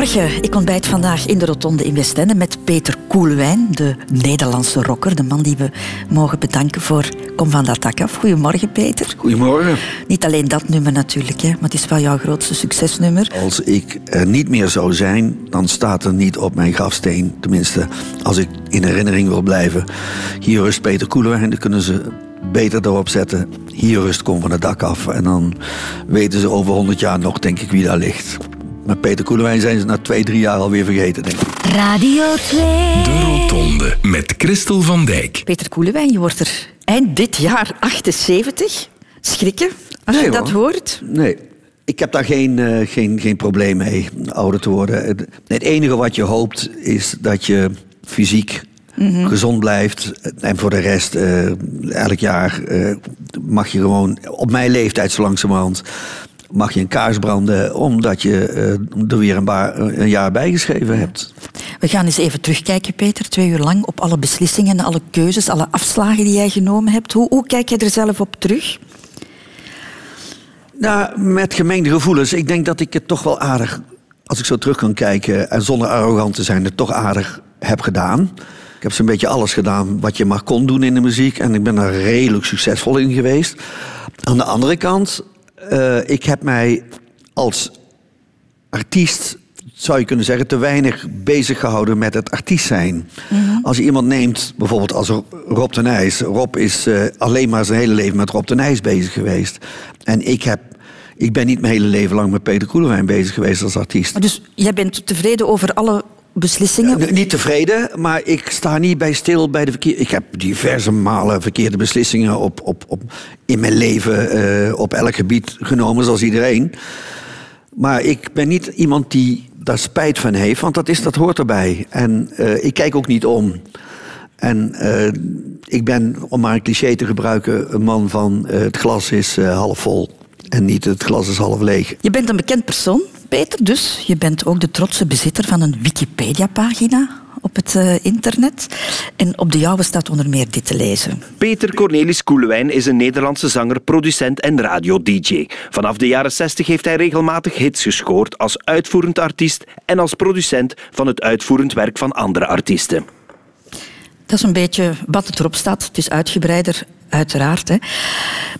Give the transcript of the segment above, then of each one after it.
Goedemorgen. Ik ontbijt vandaag in de Rotonde in Westende met Peter Koelewijn, de Nederlandse rocker. De man die we mogen bedanken voor Kom van dat dak af. Goedemorgen, Peter. Goedemorgen. Niet alleen dat nummer natuurlijk, hè, maar het is wel jouw grootste succesnummer. Als ik er niet meer zou zijn, dan staat er niet op mijn grafsteen. Tenminste, als ik in herinnering wil blijven. Hier rust Peter Koelewijn, dan kunnen ze beter erop zetten. Hier rust Kom van het dak af. En dan weten ze over honderd jaar nog, denk ik, wie daar ligt. Met Peter Koelewijn zijn ze na twee, drie jaar alweer vergeten, denk ik. Radio 2. De Rotonde met Christel van Dijk. Peter Koelewijn, je wordt er eind dit jaar 78. Schrikken als je dat hoor. hoort. Nee. Ik heb daar geen, eh, geen, geen probleem mee, ouder te worden. Het, enige wat je hoopt is dat je fysiek gezond blijft. En voor de rest, eh, elk jaar eh, mag je gewoon, op mijn leeftijd zo langzamerhand, mag je een kaars branden, omdat je eh, er weer een, een jaar bijgeschreven hebt. We gaan eens even terugkijken, Peter, twee uur lang op alle beslissingen, alle keuzes, alle afslagen die jij genomen hebt. Hoe, hoe kijk je er zelf op terug? Nou, met gemengde gevoelens. Ik denk dat ik het toch wel aardig, als ik zo terug kan kijken en zonder arrogant te zijn, het toch aardig heb gedaan. Ik heb zo'n beetje alles gedaan wat je maar kon doen in de muziek en ik ben er redelijk succesvol in geweest. Aan de andere kant, eh, ik heb mij als artiest, zou je kunnen zeggen, te weinig bezig gehouden met het artiest zijn. Als je iemand neemt, bijvoorbeeld als Rob de Nijs. Rob is eh, alleen maar zijn hele leven met Rob de Nijs bezig geweest. En ik, heb, ik ben niet mijn hele leven lang met Peter Koelewijn bezig geweest als artiest. Dus jij bent tevreden over alle beslissingen? Niet tevreden, maar ik sta niet bij stil bij de verkeerde... Ik heb diverse malen verkeerde beslissingen op, op, op, in mijn leven eh, op elk gebied genomen, zoals iedereen. Maar ik ben niet iemand die daar spijt van heeft, want dat, is, dat hoort erbij. En eh, ik kijk ook niet om. En eh, ik ben, om maar een cliché te gebruiken, een man van het glas is half vol en niet het glas is half leeg. Je bent een bekend persoon, Peter, dus je bent ook de trotse bezitter van een Wikipedia-pagina op het eh, internet. En op de jouwe staat onder meer dit te lezen. Peter Cornelis Koelewijn is een Nederlandse zanger, producent en radio-dj. Vanaf de jaren 60 heeft hij regelmatig hits gescoord als uitvoerend artiest en als producent van het uitvoerend werk van andere artiesten. Dat is een beetje wat erop staat. Het is uitgebreider, uiteraard. Hè.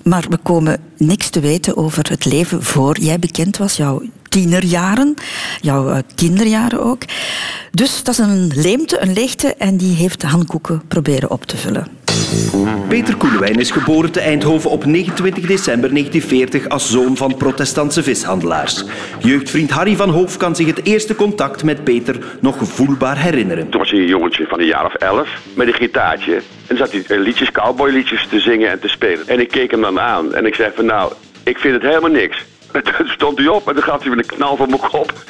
Maar we komen niks te weten over het leven voor jij bekend was. Jouw tienerjaren, jouw eh, kinderjaren ook. Dus dat is een leemte, een leegte. En die heeft Han Koeken proberen op te vullen. Peter Koelewijn is geboren te Eindhoven op 29 december 1940 als zoon van protestantse vishandelaars. Jeugdvriend Harry van Hoof kan zich het eerste contact met Peter nog voelbaar herinneren. Toen was hij een jongetje van een jaar of elf met een gitaartje. En dan zat hij eh, liedjes, cowboyliedjes te zingen en te spelen. En ik keek hem dan aan en ik zei van nou, ik vind het helemaal niks. En toen stond hij op en toen gaf hij weer een knal van mijn kop.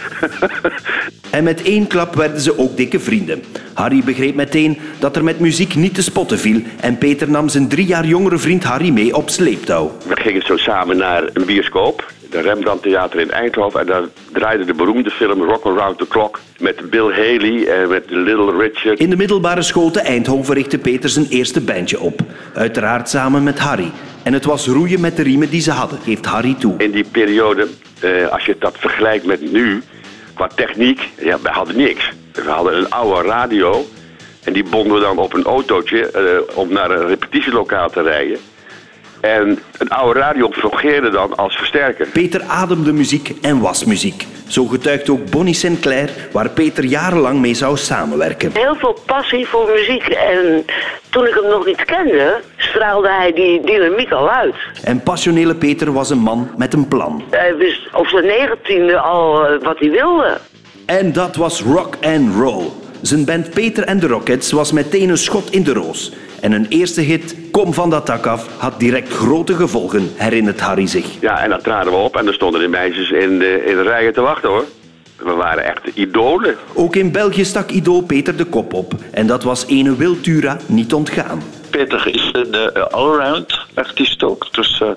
En met één klap werden ze ook dikke vrienden. Harry begreep meteen dat er met muziek niet te spotten viel en Peter nam zijn drie jaar jongere vriend Harry mee op sleeptouw. We gingen zo samen naar een bioscoop, de Rembrandt Theater in Eindhoven. En daar draaide de beroemde film Rock Around the Clock met Bill Haley en met Little Richard. In de middelbare school te Eindhoven richtte Peter zijn eerste bandje op. Uiteraard samen met Harry. En het was roeien met de riemen die ze hadden, geeft Harry toe. In die periode, eh, als je dat vergelijkt met nu, qua techniek, ja, wij hadden niks. We hadden een oude radio en die bonden we dan op een autootje eh, om naar een repetitielokaal te rijden. En een oude radio fungeerde dan als versterker. Peter ademde muziek en was muziek. Zo getuigt ook Bonnie Sinclair, waar Peter jarenlang mee zou samenwerken. heel veel passie voor muziek. En toen ik hem nog niet kende, straalde hij die dynamiek al uit. En passionele Peter was een man met een plan. Hij wist op zijn negentiende al eh, wat hij wilde. En dat was rock and roll. Zijn band Peter en de Rockets was meteen een schot in de roos. En een eerste hit, Kom van dat dak af, had direct grote gevolgen, herinnert Harry zich. Ja, en dan traden we op en er stonden de meisjes in de, in de rijen te wachten hoor. We waren echt idolen. Ook in België stak idool Peter de kop op. En dat was ene Wiltura niet ontgaan. Peter is een uh, allround artiest ook. Dus uh,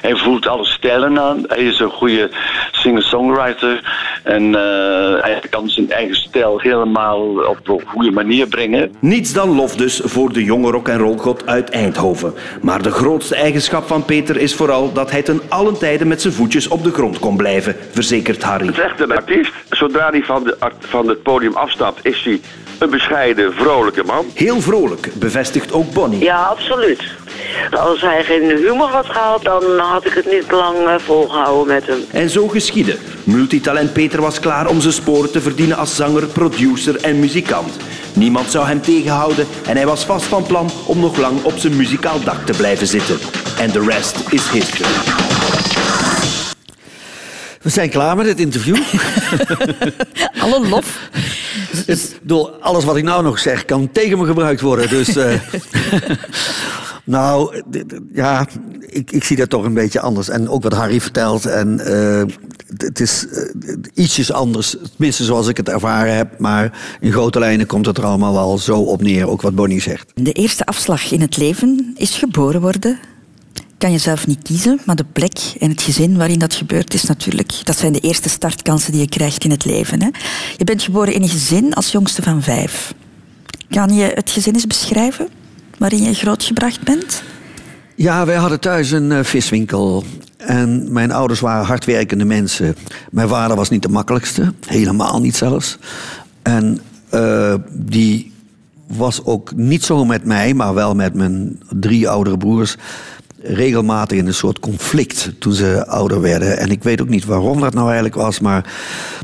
hij voelt alle stijlen aan. Hij is een goede singer-songwriter. En uh, hij kan zijn eigen stijl helemaal op een goede manier brengen. Niets dan lof dus voor de jonge rock en roll god uit Eindhoven. Maar de grootste eigenschap van Peter is vooral dat hij ten allen tijde met zijn voetjes op de grond kon blijven, verzekert Harry. Het is echt een artiest. Zodra hij van, de, van het podium afstapt, is hij een bescheiden, vrolijke man. Heel vrolijk, bevestigt ook Bonnie. Ja, absoluut. Als hij geen humor had gehad, dan had ik het niet lang eh, volgehouden met hem. En zo geschiedde. Multitalent Peter was klaar om zijn sporen te verdienen als zanger, producer en muzikant. Niemand zou hem tegenhouden en hij was vast van plan om nog lang op zijn muzikaal dak te blijven zitten. En de rest is history. We zijn klaar met het interview. Alle lof. Het, door alles wat ik nou nog zeg kan tegen me gebruikt worden. Dus, uh, nou, ja, ik, ik zie dat toch een beetje anders. En ook wat Harry vertelt. En uh, het is uh, ietsjes anders, tenminste zoals ik het ervaren heb. Maar in grote lijnen komt het er allemaal wel zo op neer, ook wat Bonnie zegt. De eerste afslag in het leven is geboren worden kan je zelf niet kiezen, maar de plek en het gezin waarin dat gebeurt is natuurlijk, dat zijn de eerste startkansen die je krijgt in het leven. Hè. Je bent geboren in een gezin als jongste van vijf. Kan je het gezin eens beschrijven waarin je grootgebracht bent? Ja, wij hadden thuis een uh, viswinkel. En mijn ouders waren hardwerkende mensen. Mijn vader was niet de makkelijkste, helemaal niet zelfs. En uh, die was ook niet zo met mij, maar wel met mijn drie oudere broers regelmatig in een soort conflict toen ze ouder werden. En ik weet ook niet waarom dat nou eigenlijk was, maar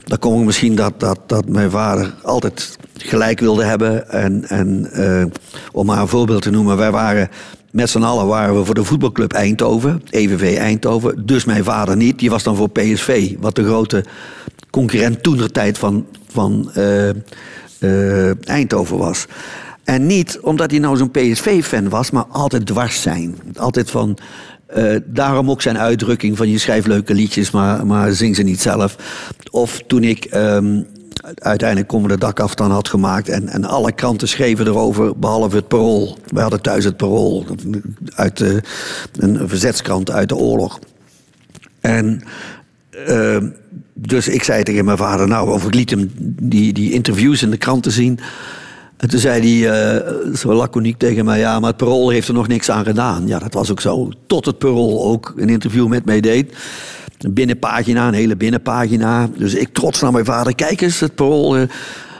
dan kom ik misschien dat, dat, dat mijn vader altijd gelijk wilde hebben. En, en uh, om maar een voorbeeld te noemen, wij waren met z'n allen waren we voor de voetbalclub Eindhoven, EVV Eindhoven. Dus mijn vader niet, die was dan voor PSV, wat de grote concurrent toenertijd van, van uh, uh, Eindhoven was. En niet omdat hij nou zo'n PSV-fan was, maar altijd dwars zijn. Altijd van. Uh, daarom ook zijn uitdrukking van je schrijft leuke liedjes, maar, maar zing ze niet zelf. Of toen ik um, uiteindelijk Komen de Dak af dan had gemaakt en, en alle kranten schreven erover, behalve het parool. We hadden thuis het parool, uit een verzetskrant uit de oorlog. En uh, dus ik zei tegen mijn vader, nou, of ik liet hem die, die interviews in de kranten zien. En toen zei hij uh, zo laconiek tegen mij: Ja, maar het parool heeft er nog niks aan gedaan. Ja, dat was ook zo. Tot het parool ook een interview met mij deed. Een binnenpagina, een hele binnenpagina. Dus ik trots naar mijn vader: Kijk eens, het parool. Uh,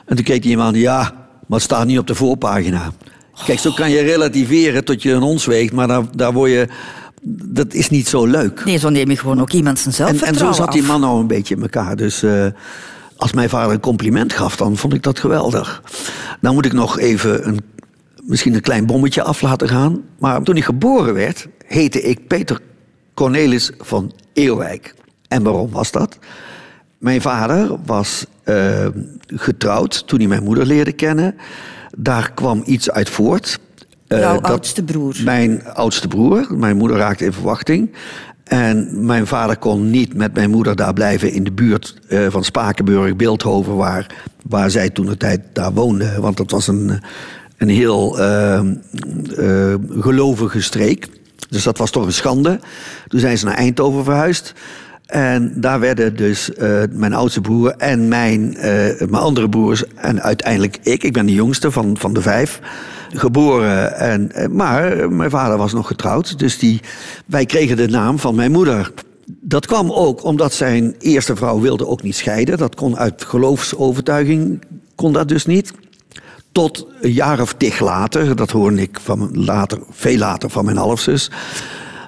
en toen keek hij hem aan: Ja, maar het staat niet op de voorpagina. Kijk, zo kan je relativeren tot je een ons weegt, maar daar, daar word je. Dat is niet zo leuk. Nee, zo neem je gewoon ook iemand zijn zelfvertrouwen En, en zo zat die man nou een beetje in elkaar. Dus. Uh, als mijn vader een compliment gaf, dan vond ik dat geweldig. Nou moet ik nog even een, misschien een klein bommetje af laten gaan. Maar toen ik geboren werd, heette ik Peter Cornelis van Eeuwijk. En waarom was dat? Mijn vader was uh, getrouwd toen hij mijn moeder leerde kennen. Daar kwam iets uit voort. Uh, Jouw oudste broer? Mijn oudste broer. Mijn moeder raakte in verwachting. En mijn vader kon niet met mijn moeder daar blijven in de buurt uh, van Spakenburg, Beeldhoven, waar, waar zij toen de tijd daar woonde. Want dat was een, een heel uh, uh, gelovige streek. Dus dat was toch een schande. Toen zijn ze naar Eindhoven verhuisd. En daar werden dus uh, mijn oudste broer en mijn, mijn andere broers en uiteindelijk ik, ik ben de jongste van, van de vijf, geboren. En, maar mijn vader was nog getrouwd, dus die, wij kregen de naam van mijn moeder. Dat kwam ook omdat zijn eerste vrouw wilde ook niet scheiden. Dat kon uit geloofsovertuiging, kon dat dus niet. Tot een jaar of tig later, dat hoorde ik van later, veel later van mijn halfzus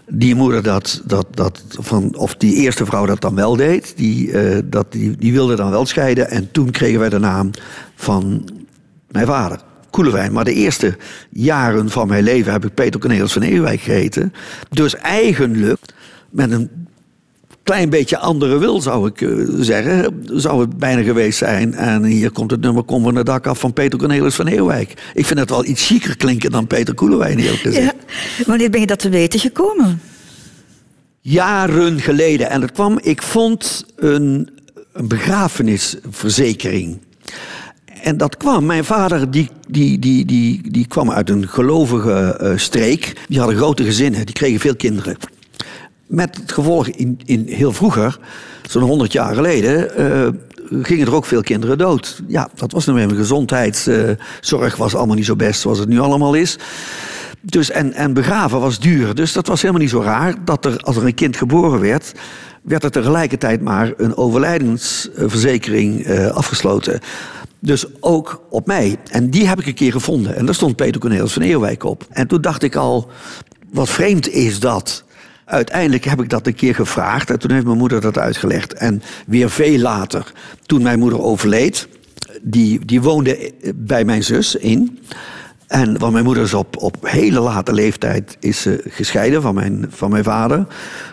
die moeder dat, dat, dat van, of die eerste vrouw dat dan wel deed, die, uh, dat, die, die wilde dan wel scheiden. En toen kregen wij de naam van mijn vader, Koelewijn. Maar de eerste jaren van mijn leven heb ik Peter Cornelis van Ewijk geheten. Dus eigenlijk met een klein beetje andere wil, zou ik uh, zeggen, zou het bijna geweest zijn. En hier komt het nummer Kom van het dak af van Peter Cornelis van Eeuwijk. Ik vind het wel iets chiquer klinken dan Peter Koelewijn, heel gezegd. Ja. Wanneer ben je dat te weten gekomen? Jaren geleden. En dat kwam, ik vond een, een begrafenisverzekering. En dat kwam, mijn vader die, die, die, die, die kwam uit een gelovige eh, streek. Die hadden grote gezinnen, die kregen veel kinderen. Met het gevolg, in, in heel vroeger, zo'n 100 jaar geleden, eh, gingen er ook veel kinderen dood. Ja, dat was nou even gezondheidszorg was allemaal niet zo best zoals het nu allemaal is. Dus, en, en begraven was duur. Dus dat was helemaal niet zo raar dat er, als er een kind geboren werd, werd er tegelijkertijd maar een overlijdensverzekering eh, afgesloten. Dus ook op mij. En die heb ik een keer gevonden. En daar stond Peter Cornelis van Eerwijk op. En toen dacht ik al, wat vreemd is dat. Uiteindelijk heb ik dat een keer gevraagd en toen heeft mijn moeder dat uitgelegd. En weer veel later, toen mijn moeder overleed, die, die woonde bij mijn zus in. En want mijn moeder is op, op hele late leeftijd is gescheiden van mijn, van mijn vader.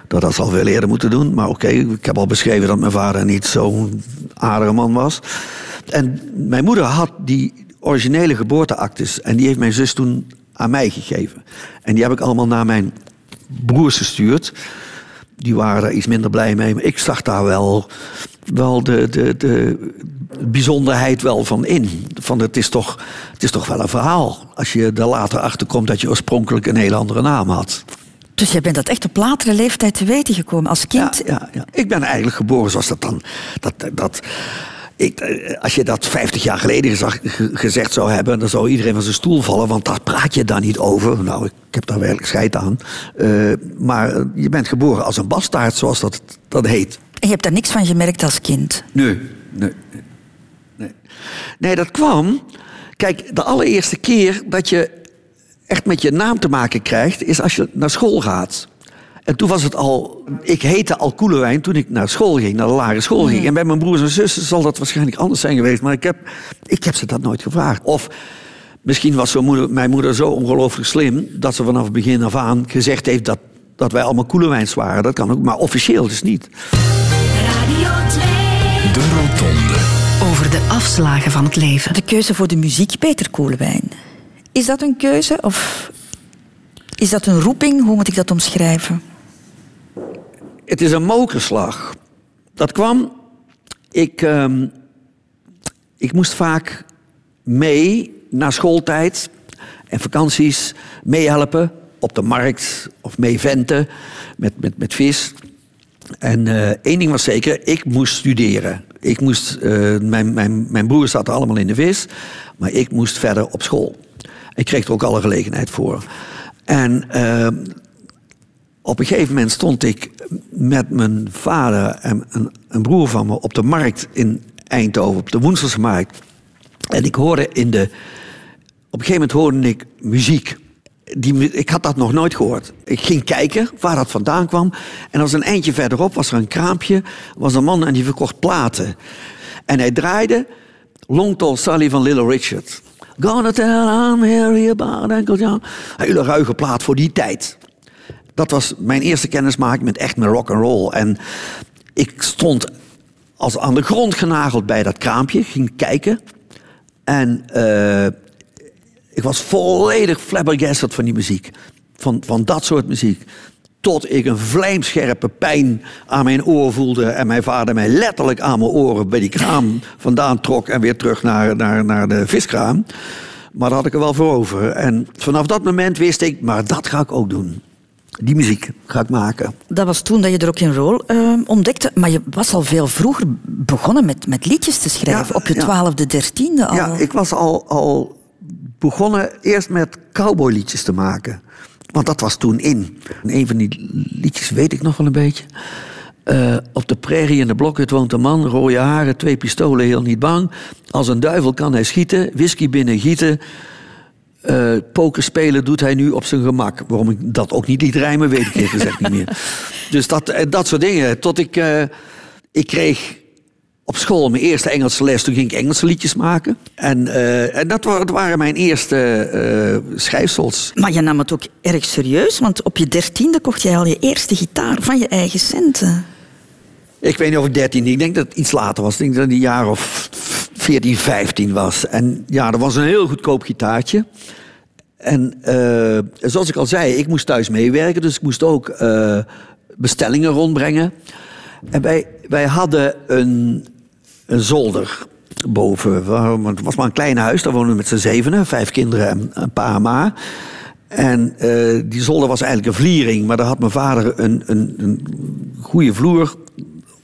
Dat had ze al veel eerder moeten doen. Maar oké, ik heb al beschreven dat mijn vader niet zo'n aardige man was. En mijn moeder had die originele geboorteactes. En die heeft mijn zus toen aan mij gegeven. En die heb ik allemaal naar mijn broers gestuurd. Die waren er iets minder blij mee. Maar ik zag daar wel, wel de, de, de bijzonderheid wel van in. Van het, is toch, het is toch wel een verhaal. Als je er later achter komt dat je oorspronkelijk een hele andere naam had. Dus je bent dat echt op latere leeftijd te weten gekomen als kind? Ja, ja, ja. ik ben eigenlijk geboren zoals dat dan. Dat, dat, ik, als je dat 50 jaar geleden gezegd zou hebben, dan zou iedereen van zijn stoel vallen, want daar praat je dan niet over. Nou, ik heb daar werkelijk scheid aan. Uh, maar je bent geboren als een bastaard, zoals dat, dat heet. En je hebt daar niks van gemerkt als kind? Nee, nee. Nee, nee dat kwam. Kijk, de allereerste keer dat je echt met je naam te maken krijgt, is als je naar school gaat. En toen was het al... Ik heette al Koelewijn toen ik naar school ging, naar de lagere school ging. En bij mijn broers en zussen zal dat waarschijnlijk anders zijn geweest. Maar ik heb, ik heb ze dat nooit gevraagd. Of misschien was moeder, mijn moeder zo ongelooflijk slim... dat ze vanaf het begin af aan gezegd heeft dat, dat wij allemaal Koelewijns waren. Dat kan ook, maar officieel dus niet. Radio 2. De Rotonde. Over de afslagen van het leven. De keuze voor de muziek, Peter Koelewijn. Is dat een keuze of is dat een roeping? Hoe moet ik dat omschrijven? Het is een mokerslag. Dat kwam. Ik, uh, ik moest vaak mee na schooltijd en vakanties meehelpen op de markt of mee venten met, met, met vis. En uh, één ding was zeker, ik moest studeren. Ik moest, uh, mijn, mijn, mijn broers zaten allemaal in de vis, maar ik moest verder op school. Ik kreeg er ook alle gelegenheid voor. En uh, op een gegeven moment stond ik met mijn vader en een, een, broer van me op de markt in Eindhoven, op de Woenselse markt. En ik hoorde in de. Op een gegeven moment hoorde ik muziek. Die, ik had dat nog nooit gehoord. Ik ging kijken waar dat vandaan kwam. En als een eindje verderop was er een kraampje. was een man en die verkocht platen. En hij draaide Long Tall Sally van Little Richard. Gonna tell I'm Harry about Uncle John. Hele ruige plaat voor die tijd. Dat was mijn eerste kennismaking met echt met rock and roll. En ik stond als aan de grond genageld bij dat kraampje, ging kijken. En uh, ik was volledig flabbergasted van die muziek. Van, van dat soort muziek. Tot ik een vlijmscherpe pijn aan mijn oor voelde. En mijn vader mij letterlijk aan mijn oren bij die kraam vandaan trok. En weer terug naar, naar, naar de viskraam. Maar daar had ik er wel voor over. En vanaf dat moment wist ik, maar dat ga ik ook doen. Die muziek ga ik maken. Dat was toen dat je er ook een rol uh, ontdekte. Maar je was al veel vroeger begonnen met, met liedjes te schrijven. op je twaalfde, dertiende al. Ja, ik was al, al begonnen eerst met cowboyliedjes te maken. Want dat was toen in. een van die liedjes weet ik nog wel een beetje. Uh, op de prairie in de blokhut woont een man, rode haren, twee pistolen, heel niet bang. Als een duivel kan hij schieten, whisky binnen gieten. Uh, poker spelen doet hij nu op zijn gemak. Waarom ik dat ook niet liet rijmen, weet ik eerlijk gezegd niet meer. Dus dat, eh, dat soort dingen. Tot ik, uh, ik kreeg op school mijn eerste Engelse les. Toen ging ik Engelse liedjes maken. En, uh, en dat, waren mijn eerste uh, schrijfsels. Maar je nam het ook erg serieus. Want op je dertiende kocht jij al je eerste gitaar van je eigen centen. Ik weet niet of ik dertien. Ik denk dat het iets later was. Ik denk dat het een jaar of 14, 15 was. En ja, dat was een heel goedkoop gitaartje. En uh, zoals ik al zei, ik moest thuis meewerken. Dus ik moest ook bestellingen rondbrengen. En wij, wij hadden een, een zolder. boven. Het was maar een klein huis, daar woonden we met z'n zevenen. Vijf kinderen en een pa en ma. En eh, die zolder was eigenlijk een vliering. Maar daar had mijn vader een, een, een goede vloer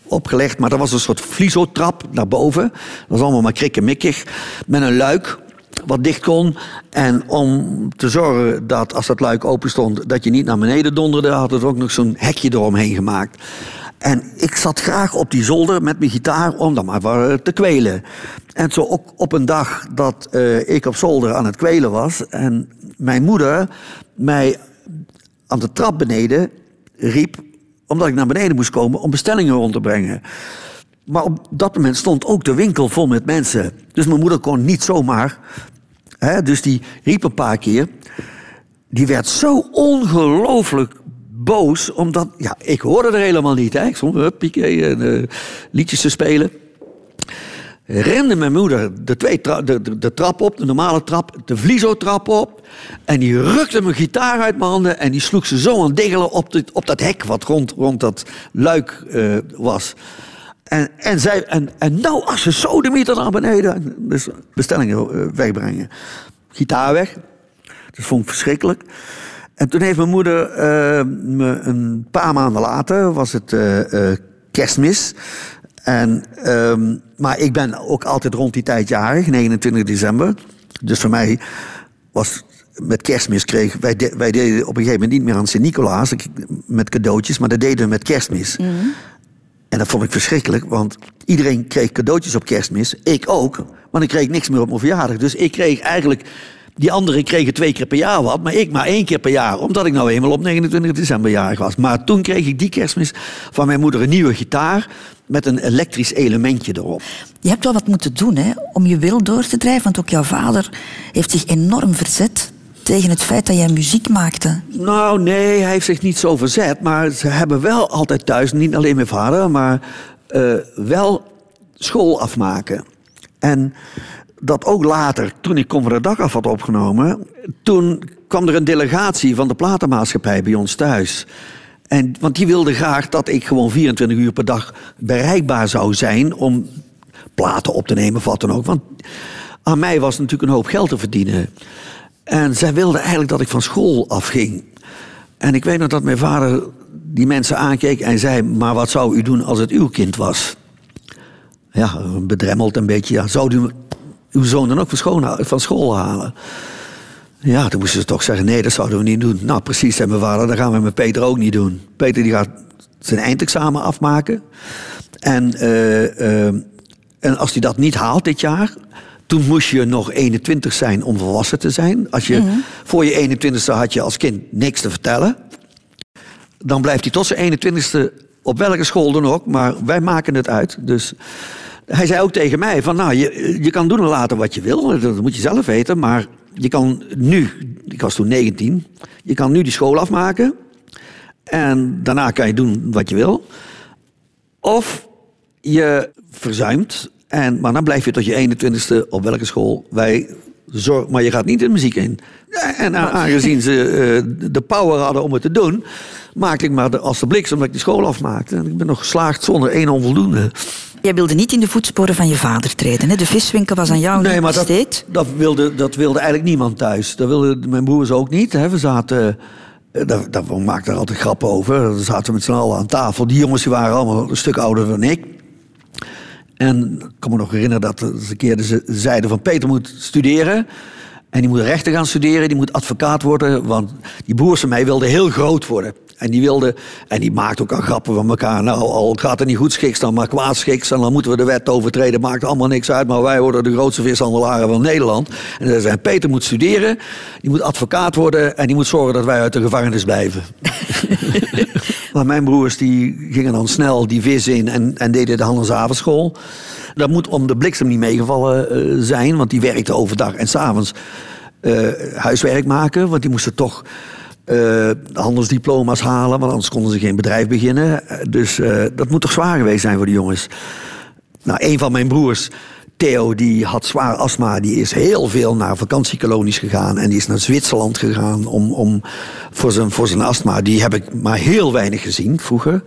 opgelegd. Maar dat was een soort vliezotrap naar boven. Dat was allemaal maar krikkemikkig. Met een luik wat dicht kon. En om te zorgen dat als dat luik open stond... dat je niet naar beneden donderde... had het ook nog zo'n hekje eromheen gemaakt. En ik zat graag op die zolder met mijn gitaar om dan maar wat te kwelen. En zo ook op een dag dat eh, ik op zolder aan het kwelen was... en mijn moeder mij aan de trap beneden riep... omdat ik naar beneden moest komen om bestellingen rond te brengen. Maar op dat moment stond ook de winkel vol met mensen. Dus mijn moeder kon niet zomaar. Hè, dus die riep een paar keer. Die werd zo ongelooflijk boos, omdat ja, ik hoorde er helemaal niet. Hè. Ik stond huppakee, en, uh, liedjes te spelen. Rende mijn moeder de, twee de, de, trap op, de normale trap, de vliezo-trap op. En die rukte mijn gitaar uit mijn handen en die sloeg ze zo aan diggelen op, op dat hek wat rond, rond dat luik uh, was. En, en, zij, en, en nou, als ze zo de meter naar beneden, dus bestellingen uh, wegbrengen. Gitaar weg. Dat vond ik verschrikkelijk. En toen heeft mijn moeder uh, me een paar maanden later, was het uh, kerstmis. En, um, maar ik ben ook altijd rond die tijd jarig, 29 december. Dus voor mij was met kerstmis kreeg... Wij, de, wij deden op een gegeven moment niet meer aan Sint-Nicolaas met cadeautjes... maar dat deden we met kerstmis. Mm -hmm. En dat vond ik verschrikkelijk, want iedereen kreeg cadeautjes op kerstmis. Ik ook, maar ik kreeg niks meer op mijn verjaardag. Dus ik kreeg eigenlijk... Die anderen kregen twee keer per jaar wat, maar ik maar één keer per jaar. Omdat ik nou eenmaal op 29 december jarig was. Maar toen kreeg ik die kerstmis van mijn moeder een nieuwe gitaar met een elektrisch elementje erop. Je hebt wel wat moeten doen hè, om je wil door te drijven. Want ook jouw vader heeft zich enorm verzet tegen het feit dat jij muziek maakte. Nou, nee, hij heeft zich niet zo verzet. Maar ze hebben wel altijd thuis, niet alleen mijn vader, maar uh, wel school afmaken. En dat ook later, toen ik Kom van de Dag af had opgenomen... toen kwam er een delegatie van de platenmaatschappij bij ons thuis... En, want die wilde graag dat ik gewoon 24 uur per dag bereikbaar zou zijn om platen op te nemen of wat dan ook. Want aan mij was natuurlijk een hoop geld te verdienen. En zij wilde eigenlijk dat ik van school afging. En ik weet nog dat mijn vader die mensen aankeek en zei: Maar wat zou u doen als het uw kind was? Ja, bedremmeld een beetje. Ja, zou u uw zoon dan ook van school, van school halen? Ja, toen moesten ze toch zeggen, nee, dat zouden we niet doen. Nou, precies, zei mijn vader, dat gaan we met Peter ook niet doen. Peter die gaat zijn eindexamen afmaken. En, uh, uh, en als hij dat niet haalt dit jaar... toen moest je nog 21 zijn om volwassen te zijn. Als je, -hmm. Voor je 21ste had je als kind niks te vertellen. Dan blijft hij tot zijn 21ste op welke school dan ook. Maar wij maken het uit, dus... Hij zei ook tegen mij van, nou, je, je kan doen en laten wat je wil. Dat moet je zelf weten, maar je kan nu, ik was toen 19, je kan nu die school afmaken. En daarna kan je doen wat je wil. Of je verzuimt, en, maar dan blijf je tot je 21ste op welke school. Wij zorg, maar je gaat niet de muziek in. En aangezien ze uh, de power hadden om het te doen, maakte ik maar de, als de bliksem dat ik die school afmaakte. En ik ben nog geslaagd zonder één onvoldoende. Jij wilde niet in de voetsporen van je vader treden. Hè? De viswinkel was aan jou nee, maar besteed. Dat, dat, wilde, dat wilde eigenlijk niemand thuis. Dat wilden mijn broers ook niet. Hè? We zaten... Daar, daar we maakten er altijd grappen over. Dan zaten we met z'n allen aan tafel. Die jongens die waren allemaal een stuk ouder dan ik. En ik kan me nog herinneren dat ze een keer ze zeiden van... Peter moet studeren. En die moet rechten gaan studeren. Die moet advocaat worden. Want die broers van mij wilden heel groot worden. En die wilde, en die maakt ook al grappen van elkaar. Nou, al gaat het niet goed schiks dan, maar kwaad schiks. En dan moeten we de wet overtreden. Maakt allemaal niks uit. Maar wij worden de grootste vishandelaren van Nederland. En dan zei Peter moet studeren. Die moet advocaat worden. En die moet zorgen dat wij uit de gevangenis blijven. maar mijn broers die gingen dan snel die vis in en, en deden de handelsavondschool. Dat moet om de bliksem niet meegevallen uh, zijn. Want die werkte overdag en s'avonds uh, huiswerk maken. Want die moesten toch uh, handelsdiploma's halen, want anders konden ze geen bedrijf beginnen. Dus uh, dat moet toch zwaar geweest zijn voor de jongens. Nou, een van mijn broers, Theo, die had zwaar astma. Die is heel veel naar vakantiekolonies gegaan. En die is naar Zwitserland gegaan om, om, voor, zijn, voor zijn astma. Die heb ik maar heel weinig gezien vroeger.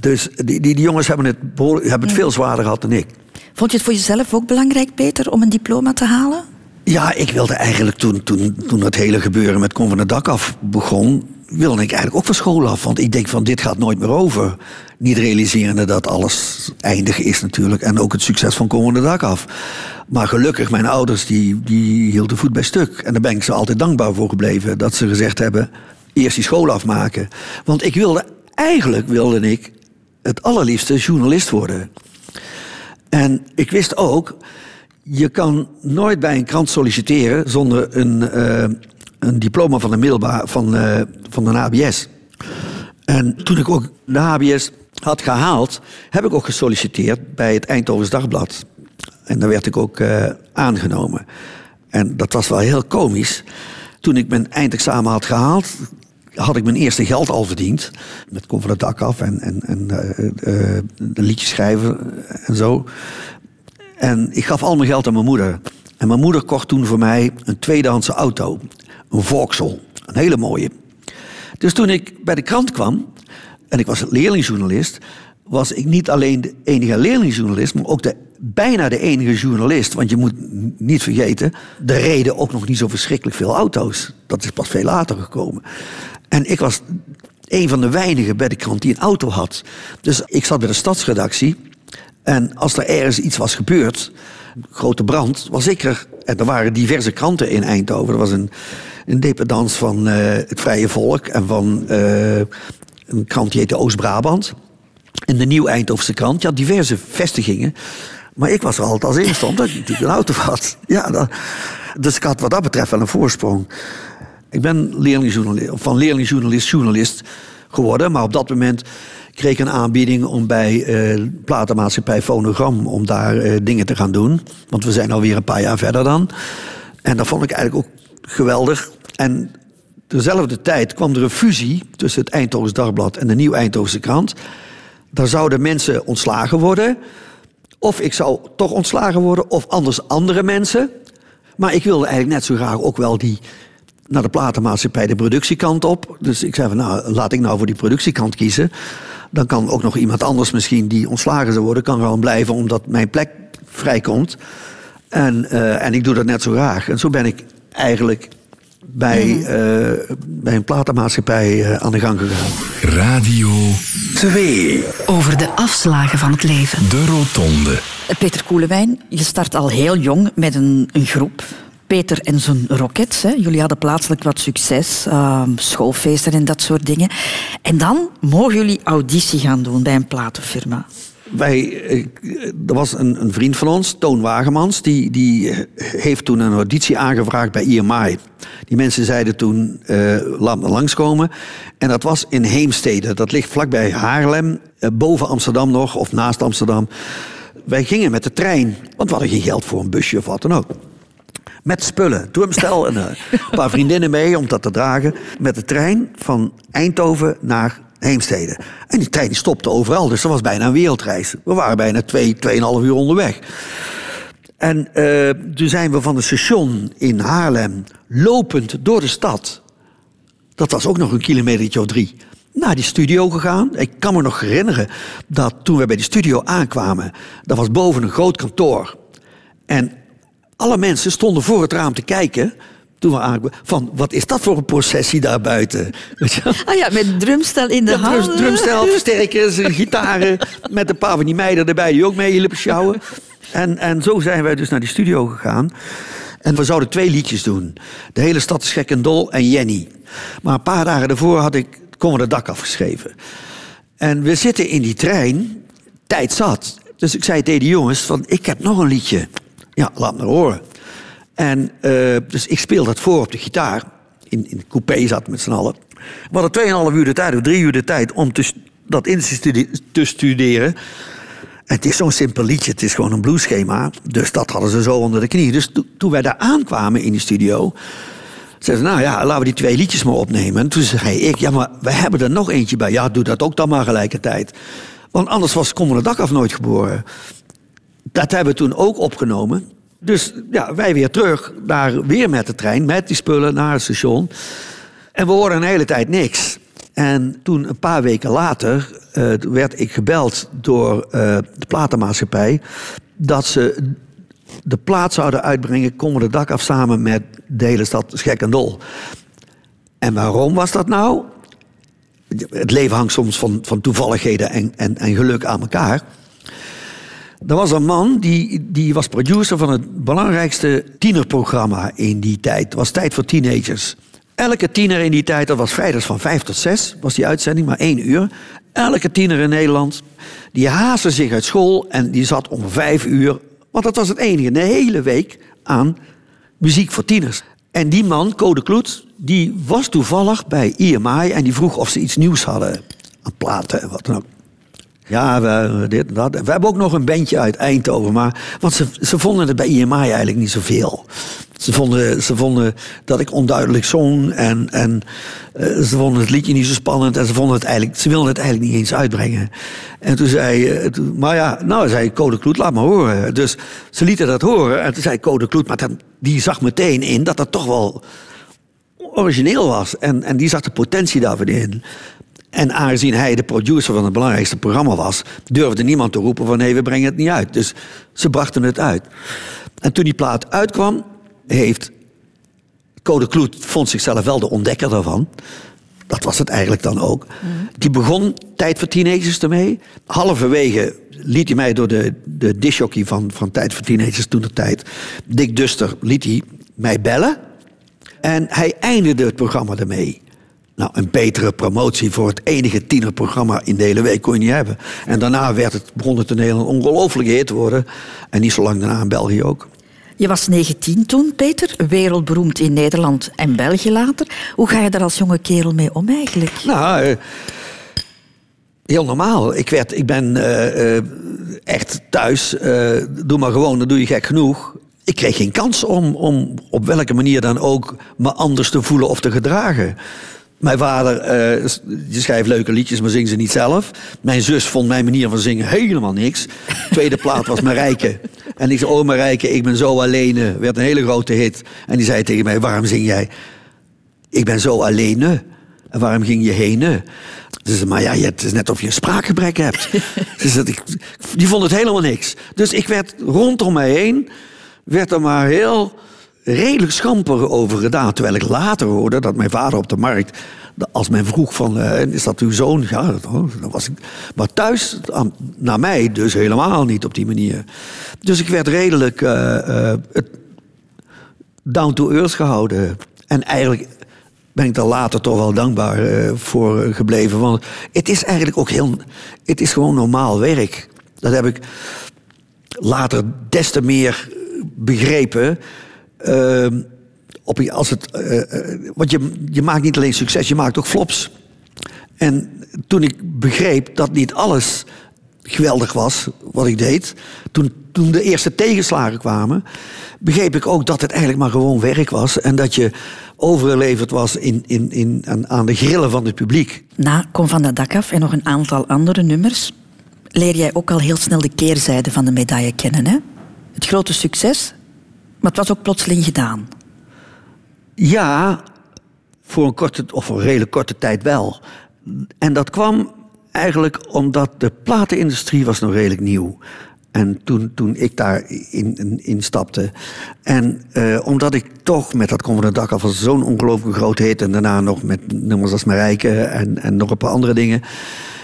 Dus die, die, die jongens hebben het, hebben het veel zwaarder gehad dan ik. Vond je het voor jezelf ook belangrijk, Peter, om een diploma te halen? Ja, ik wilde eigenlijk toen, toen, toen het hele gebeuren met Kom van dak af begon, wilde ik eigenlijk ook van school af. Want ik denk van dit gaat nooit meer over. Niet realiserende dat alles eindig is natuurlijk. En ook het succes van Kom van het dak af. Maar gelukkig, mijn ouders die, die hielden voet bij stuk. En daar ben ik ze altijd dankbaar voor gebleven. Dat ze gezegd hebben, eerst die school afmaken. Want ik wilde, eigenlijk wilde ik het allerliefste journalist worden. En ik wist ook, je kan nooit bij een krant solliciteren zonder een, eh, een diploma van de middelbaar van, eh, van HBS. En toen ik ook de HBS had gehaald, heb ik ook gesolliciteerd bij het Eindhovens Dagblad. En daar werd ik ook eh, aangenomen. En dat was wel heel komisch. Toen ik mijn eindexamen had gehaald, had ik mijn eerste geld al verdiend. Met kom van het dak af en, en, en uh, uh, liedjes schrijven en zo. En ik gaf al mijn geld aan mijn moeder. En mijn moeder kocht toen voor mij een tweedehandse auto. Een Vauxhall. Een hele mooie. Dus toen ik bij de krant kwam, en ik was leerlingjournalist, was ik niet alleen de enige leerlingjournalist, maar ook de, bijna de enige journalist. Want je moet niet vergeten, er reden ook nog niet zo verschrikkelijk veel auto's. Dat is pas veel later gekomen. En ik was een van de weinigen bij de krant die een auto had. Dus ik zat bij de stadsredactie. En als er ergens iets was gebeurd, een grote brand, was ik er. En er waren diverse kranten in Eindhoven. Er was een, een dependance van uh, het Vrije Volk en van uh, een krant die heette Oost-Brabant. En de Nieuw Eindhovense krant. Ja, diverse vestigingen. Maar ik was er altijd als in stond dat ik natuurlijk een auto had. Ja, dus ik had wat dat betreft wel een voorsprong. Ik ben leerlingjournalist, van leerlingjournalist journalist geworden. Maar op dat moment kreeg een aanbieding om bij uh, platenmaatschappij Fonogram... om daar uh, dingen te gaan doen. Want we zijn alweer een paar jaar verder dan. En dat vond ik eigenlijk ook geweldig. En dezelfde tijd kwam er een fusie tussen het Eindhovens Dagblad... en de Nieuw Eindhovense krant. Daar zouden mensen ontslagen worden. Of ik zou toch ontslagen worden, of anders andere mensen. Maar ik wilde eigenlijk net zo graag ook wel die naar de platenmaatschappij de productiekant op. Dus ik zei van nou, laat ik nou voor die productiekant kiezen. Dan kan ook nog iemand anders misschien die ontslagen zou worden, kan gewoon blijven omdat mijn plek vrijkomt. En, uh, en ik doe dat net zo graag. En zo ben ik eigenlijk bij, uh, bij een platenmaatschappij uh, aan de gang gegaan. Radio 2. Over de afslagen van het leven. De Rotonde. Peter Koelewijn, je start al heel jong met een, een groep. Peter en zijn Rockets. Hè. Jullie hadden plaatselijk wat succes, uh, schoolfeesten en dat soort dingen. En dan mogen jullie auditie gaan doen bij een platenfirma. Wij, er was een, een, vriend van ons, Toon Wagemans, die, die heeft toen een auditie aangevraagd bij IMI. Die mensen zeiden toen, uh, laat me langskomen. En dat was in Heemstede, dat ligt vlakbij Haarlem, uh, boven Amsterdam nog, of naast Amsterdam. Wij gingen met de trein, want we hadden geen geld voor een busje of wat dan ook. Met spullen, drumstel en uh, een paar vriendinnen mee om dat te dragen. Met de trein van Eindhoven naar Heemstede. En die trein stopte overal, dus dat was bijna een wereldreis. We waren bijna twee, tweeënhalf uur onderweg. En uh, toen zijn we van het station in Haarlem lopend door de stad. Dat was ook nog een kilometertje of drie. Naar die studio gegaan. Ik kan me nog herinneren dat toen we bij die studio aankwamen, dat was boven een groot kantoor. En alle mensen stonden voor het raam te kijken toen we aankwamen, van wat is dat voor een processie daar buiten? Ah ja, met drumstel in de ja, hand. Drumstel, versterkers, gitaren, met een paar van die meiden erbij die ook mee hielpen sjouwen. En, en zo zijn wij dus naar die studio gegaan. En we zouden twee liedjes doen. De hele stad is gek en dol en Jenny. Maar een paar dagen daarvoor had ik Kom het dak afgeschreven. En we zitten in die trein, tijd zat. Dus ik zei tegen de jongens, van, ik heb nog een liedje. Ja, laat me horen. En uh, dus ik speel dat voor op de gitaar. In, in de coupé zat met z'n allen. We hadden 2,5 uur de tijd, of drie uur de tijd om te, dat in te studeren. En het is zo'n simpel liedje, het is gewoon een blueschema. Dus dat hadden ze zo onder de knie. Dus to, toen wij daar aankwamen in die studio... zeiden ze, nou ja, laten we die twee liedjes maar opnemen. En toen zei ik, ja, maar we hebben er nog eentje bij. Ja, doe dat ook dan maar gelijkertijd. Want anders was Kom het dak af nooit geboren. Dat hebben we toen ook opgenomen. Dus ja, wij weer terug, naar, weer met de trein, met die spullen naar het station. En we hoorden een hele tijd niks. En toen, een paar weken later, uh, werd ik gebeld door uh, de platenmaatschappij. dat ze de plaat zouden uitbrengen, Komen de dak af samen met de hele stad Schek en Dol. En waarom was dat nou? Het leven hangt soms van, van toevalligheden en, en, en geluk aan elkaar. Er was een man die, die was producer van het belangrijkste tienerprogramma in die tijd. Het was tijd voor teenagers. Elke tiener in die tijd, dat was vrijdags van vijf tot zes, was die uitzending, maar één uur. Elke tiener in Nederland, die haastte zich uit school en die zat om vijf uur, want dat was het enige, de hele week aan muziek voor tieners. En die man, Code Kloet, die was toevallig bij IMI en die vroeg of ze iets nieuws hadden aan platen en wat dan ook. Ja, we, dit dat. We hebben ook nog een bandje uit Eindhoven. Maar, want ze, ze vonden het bij IMI eigenlijk niet zoveel. Ze vonden, ze vonden dat ik onduidelijk zong. En, en uh, ze vonden het liedje niet zo spannend. En ze, vonden het eigenlijk, ze wilden het eigenlijk niet eens uitbrengen. En toen zei... Toen, maar ja, nou zei Code Kloet, laat maar horen. Dus ze lieten dat horen. En toen zei Code Kloet, maar die zag meteen in dat dat toch wel origineel was. En, en die zag de potentie daarvan in. En aangezien hij de producer van het belangrijkste programma was, durfde niemand te roepen van nee, we brengen het niet uit. Dus ze brachten het uit. En toen die plaat uitkwam, heeft Code Kloet vond zichzelf wel de ontdekker daarvan. Dat was het eigenlijk dan ook. Die begon Tijd voor Teenagers ermee. Halverwege liet hij mij door de, de disjockey van, van Tijd voor Teenagers toen de tijd, Dick Duster, liet hij mij bellen. En hij eindigde het programma ermee. Nou, een betere promotie voor het enige tienerprogramma in de hele week kon je niet hebben. En daarna werd het, begon het een heel ongelooflijk hit te worden. En niet zo lang daarna in België ook. Je was 19 toen, Peter. Wereldberoemd in Nederland en België later. Hoe ga je daar als jonge kerel mee om eigenlijk? Nou, uh, heel normaal. Ik, werd, ik ben uh, uh, echt thuis. doe maar gewoon, dan doe je gek genoeg. Ik kreeg geen kans om, om op welke manier dan ook me anders te voelen of te gedragen. Mijn vader uh, die schrijft leuke liedjes, maar zingt ze niet zelf. Mijn zus vond mijn manier van zingen helemaal niks. Tweede plaat was Marijke. En ik zei, oh Marijke, ik ben zo alleen. Werd een hele grote hit. En die zei tegen mij, waarom zing jij? Ik ben zo alleen. En waarom ging je heen? Dus, maar ja, het is net of je een spraakgebrek hebt. ik, die vond het helemaal niks. Dus ik werd rondom mij heen, werd er maar heel redelijk schamper over gedaan. Terwijl ik later hoorde dat mijn vader op de markt, als men vroeg van, uh, is dat uw zoon? Ja, dat, was ik. Maar thuis, naar mij dus helemaal niet op die manier. Dus ik werd redelijk uh, uh, down to earth gehouden. En eigenlijk ben ik daar later toch wel dankbaar voor gebleven. Want het is eigenlijk ook heel, het is gewoon normaal werk. Dat heb ik later des te meer begrepen op, als het, uh, want je, je maakt niet alleen succes, je maakt ook flops. En toen ik begreep dat niet alles geweldig was wat ik deed, toen, toen de eerste tegenslagen kwamen, begreep ik ook dat het eigenlijk maar gewoon werk was en dat je overgeleverd was in, in, in, aan, aan de grillen van het publiek. Na Kom van dat dak af en nog een aantal andere nummers leer jij ook al heel snel de keerzijde van de medaille kennen. Hè? Het grote succes maar het was ook plotseling gedaan. Ja, voor een korte of een redelijk korte tijd wel. En dat kwam eigenlijk omdat de platenindustrie was nog redelijk nieuw. En toen, toen ik daar in, in, stapte. En uh, omdat ik toch met dat komende dak al zo'n ongelooflijk grote hit. En daarna nog met nummers als Marijke en, en nog een paar andere dingen.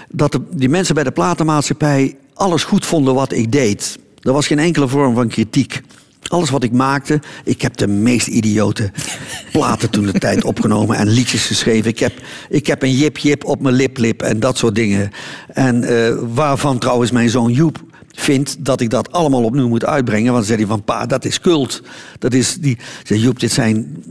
Dat de, die mensen bij de platenmaatschappij alles goed vonden wat ik deed. Er was geen enkele vorm van kritiek. Alles wat ik maakte, ik heb de meest idiote platen toen de tijd opgenomen en liedjes geschreven. Ik heb, ik heb een jip jip op mijn lip lip en dat soort dingen. En uh, waarvan trouwens mijn zoon Joep vindt dat ik dat allemaal opnieuw moet uitbrengen. Want dan zei hij van pa, dat is cult. Dat is die. Zei Joep, dit zijn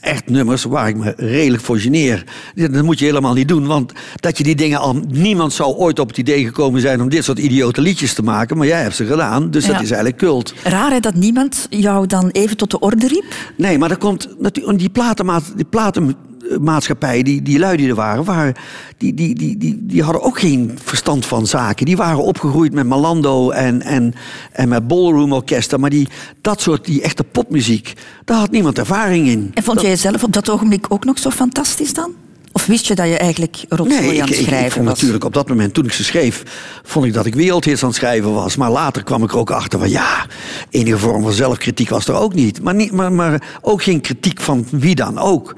echt nummers waar ik me redelijk voor geneer. Dat moet je helemaal niet doen, want dat je die dingen al... Niemand zou ooit op het idee gekomen zijn om dit soort idiote liedjes te maken, maar jij hebt ze gedaan, dus dat is eigenlijk cult. Raar hè, dat niemand jou dan even tot de orde riep? Nee, maar dat komt... Die platenmaat, die platen maatschappij, die, die lui die er waren, waren die, die, die, die, die hadden ook geen verstand van zaken. Die waren opgegroeid met Malando en, en, en met ballroomorkesten. Maar die, dat soort, die echte popmuziek, daar had niemand ervaring in. En vond jij jezelf op dat ogenblik ook nog zo fantastisch dan? Of wist je dat je eigenlijk rotzooi Nee, aan ik, het ik, schrijven ik vond was? natuurlijk op dat moment, toen ik ze schreef, vond ik dat ik wereldhits aan het schrijven was. Maar later kwam ik er ook achter van ja, enige vorm van zelfkritiek was er ook niet. Maar, niet, maar, maar ook geen kritiek van wie dan ook.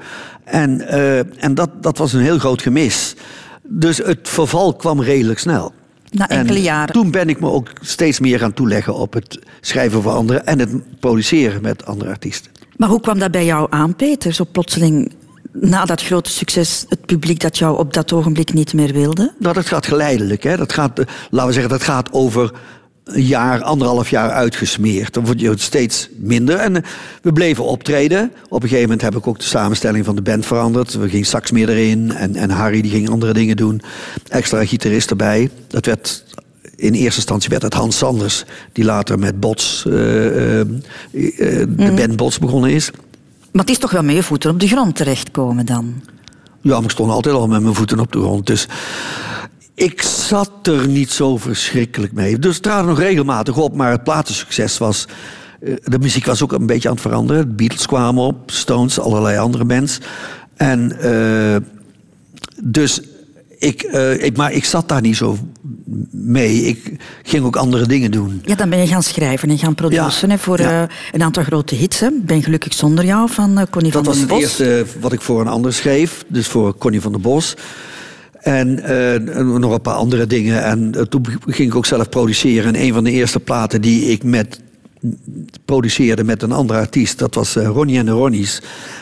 En, eh, en dat, dat was een heel groot gemis. Dus het verval kwam redelijk snel. Na enkele en jaren. Toen ben ik me ook steeds meer gaan toeleggen op het schrijven voor anderen en het produceren met andere artiesten. Maar hoe kwam dat bij jou aan, Peter? Zo plotseling, na dat grote succes, het publiek dat jou op dat ogenblik niet meer wilde? Nou, dat gaat geleidelijk. Hè. Dat gaat, eh, laten we zeggen, dat gaat over een jaar, anderhalf jaar uitgesmeerd. Dan word je steeds minder. En eh, we bleven optreden. Op een gegeven moment heb ik ook de samenstelling van de band veranderd. We gingen sax meer erin. En, en Harry die ging andere dingen doen. Extra gitarist erbij. Dat werd... In eerste instantie werd het Hans Sanders, die later met Bots, eh, eh, de band Bots begonnen is. Maar het is toch wel met je voeten op de grond terechtkomen dan? Ja, maar ik stond altijd al met mijn voeten op de grond. Dus ik zat er niet zo verschrikkelijk mee. Dus het traden nog regelmatig op, maar het platensucces was... eh, De muziek was ook een beetje aan het veranderen. De Beatles kwamen op, Stones, allerlei andere bands. En eh, dus ik, eh, ik, maar ik zat daar niet zo mee. Ik ging ook andere dingen doen. Ja, dan ben je gaan schrijven en gaan produceren Ja, voor ja. een aantal grote hits. Hè. Ben gelukkig zonder jou van eh, Connie Dat van was den het Bos. eerste wat ik voor een ander schreef. Dus voor Connie van der Bos. En eh, nog een paar andere dingen. En eh, toen ging ik ook zelf produceren. En een van de eerste platen die ik met, produceerde met een andere artiest... dat was eh, Ronnie en de Ronnies.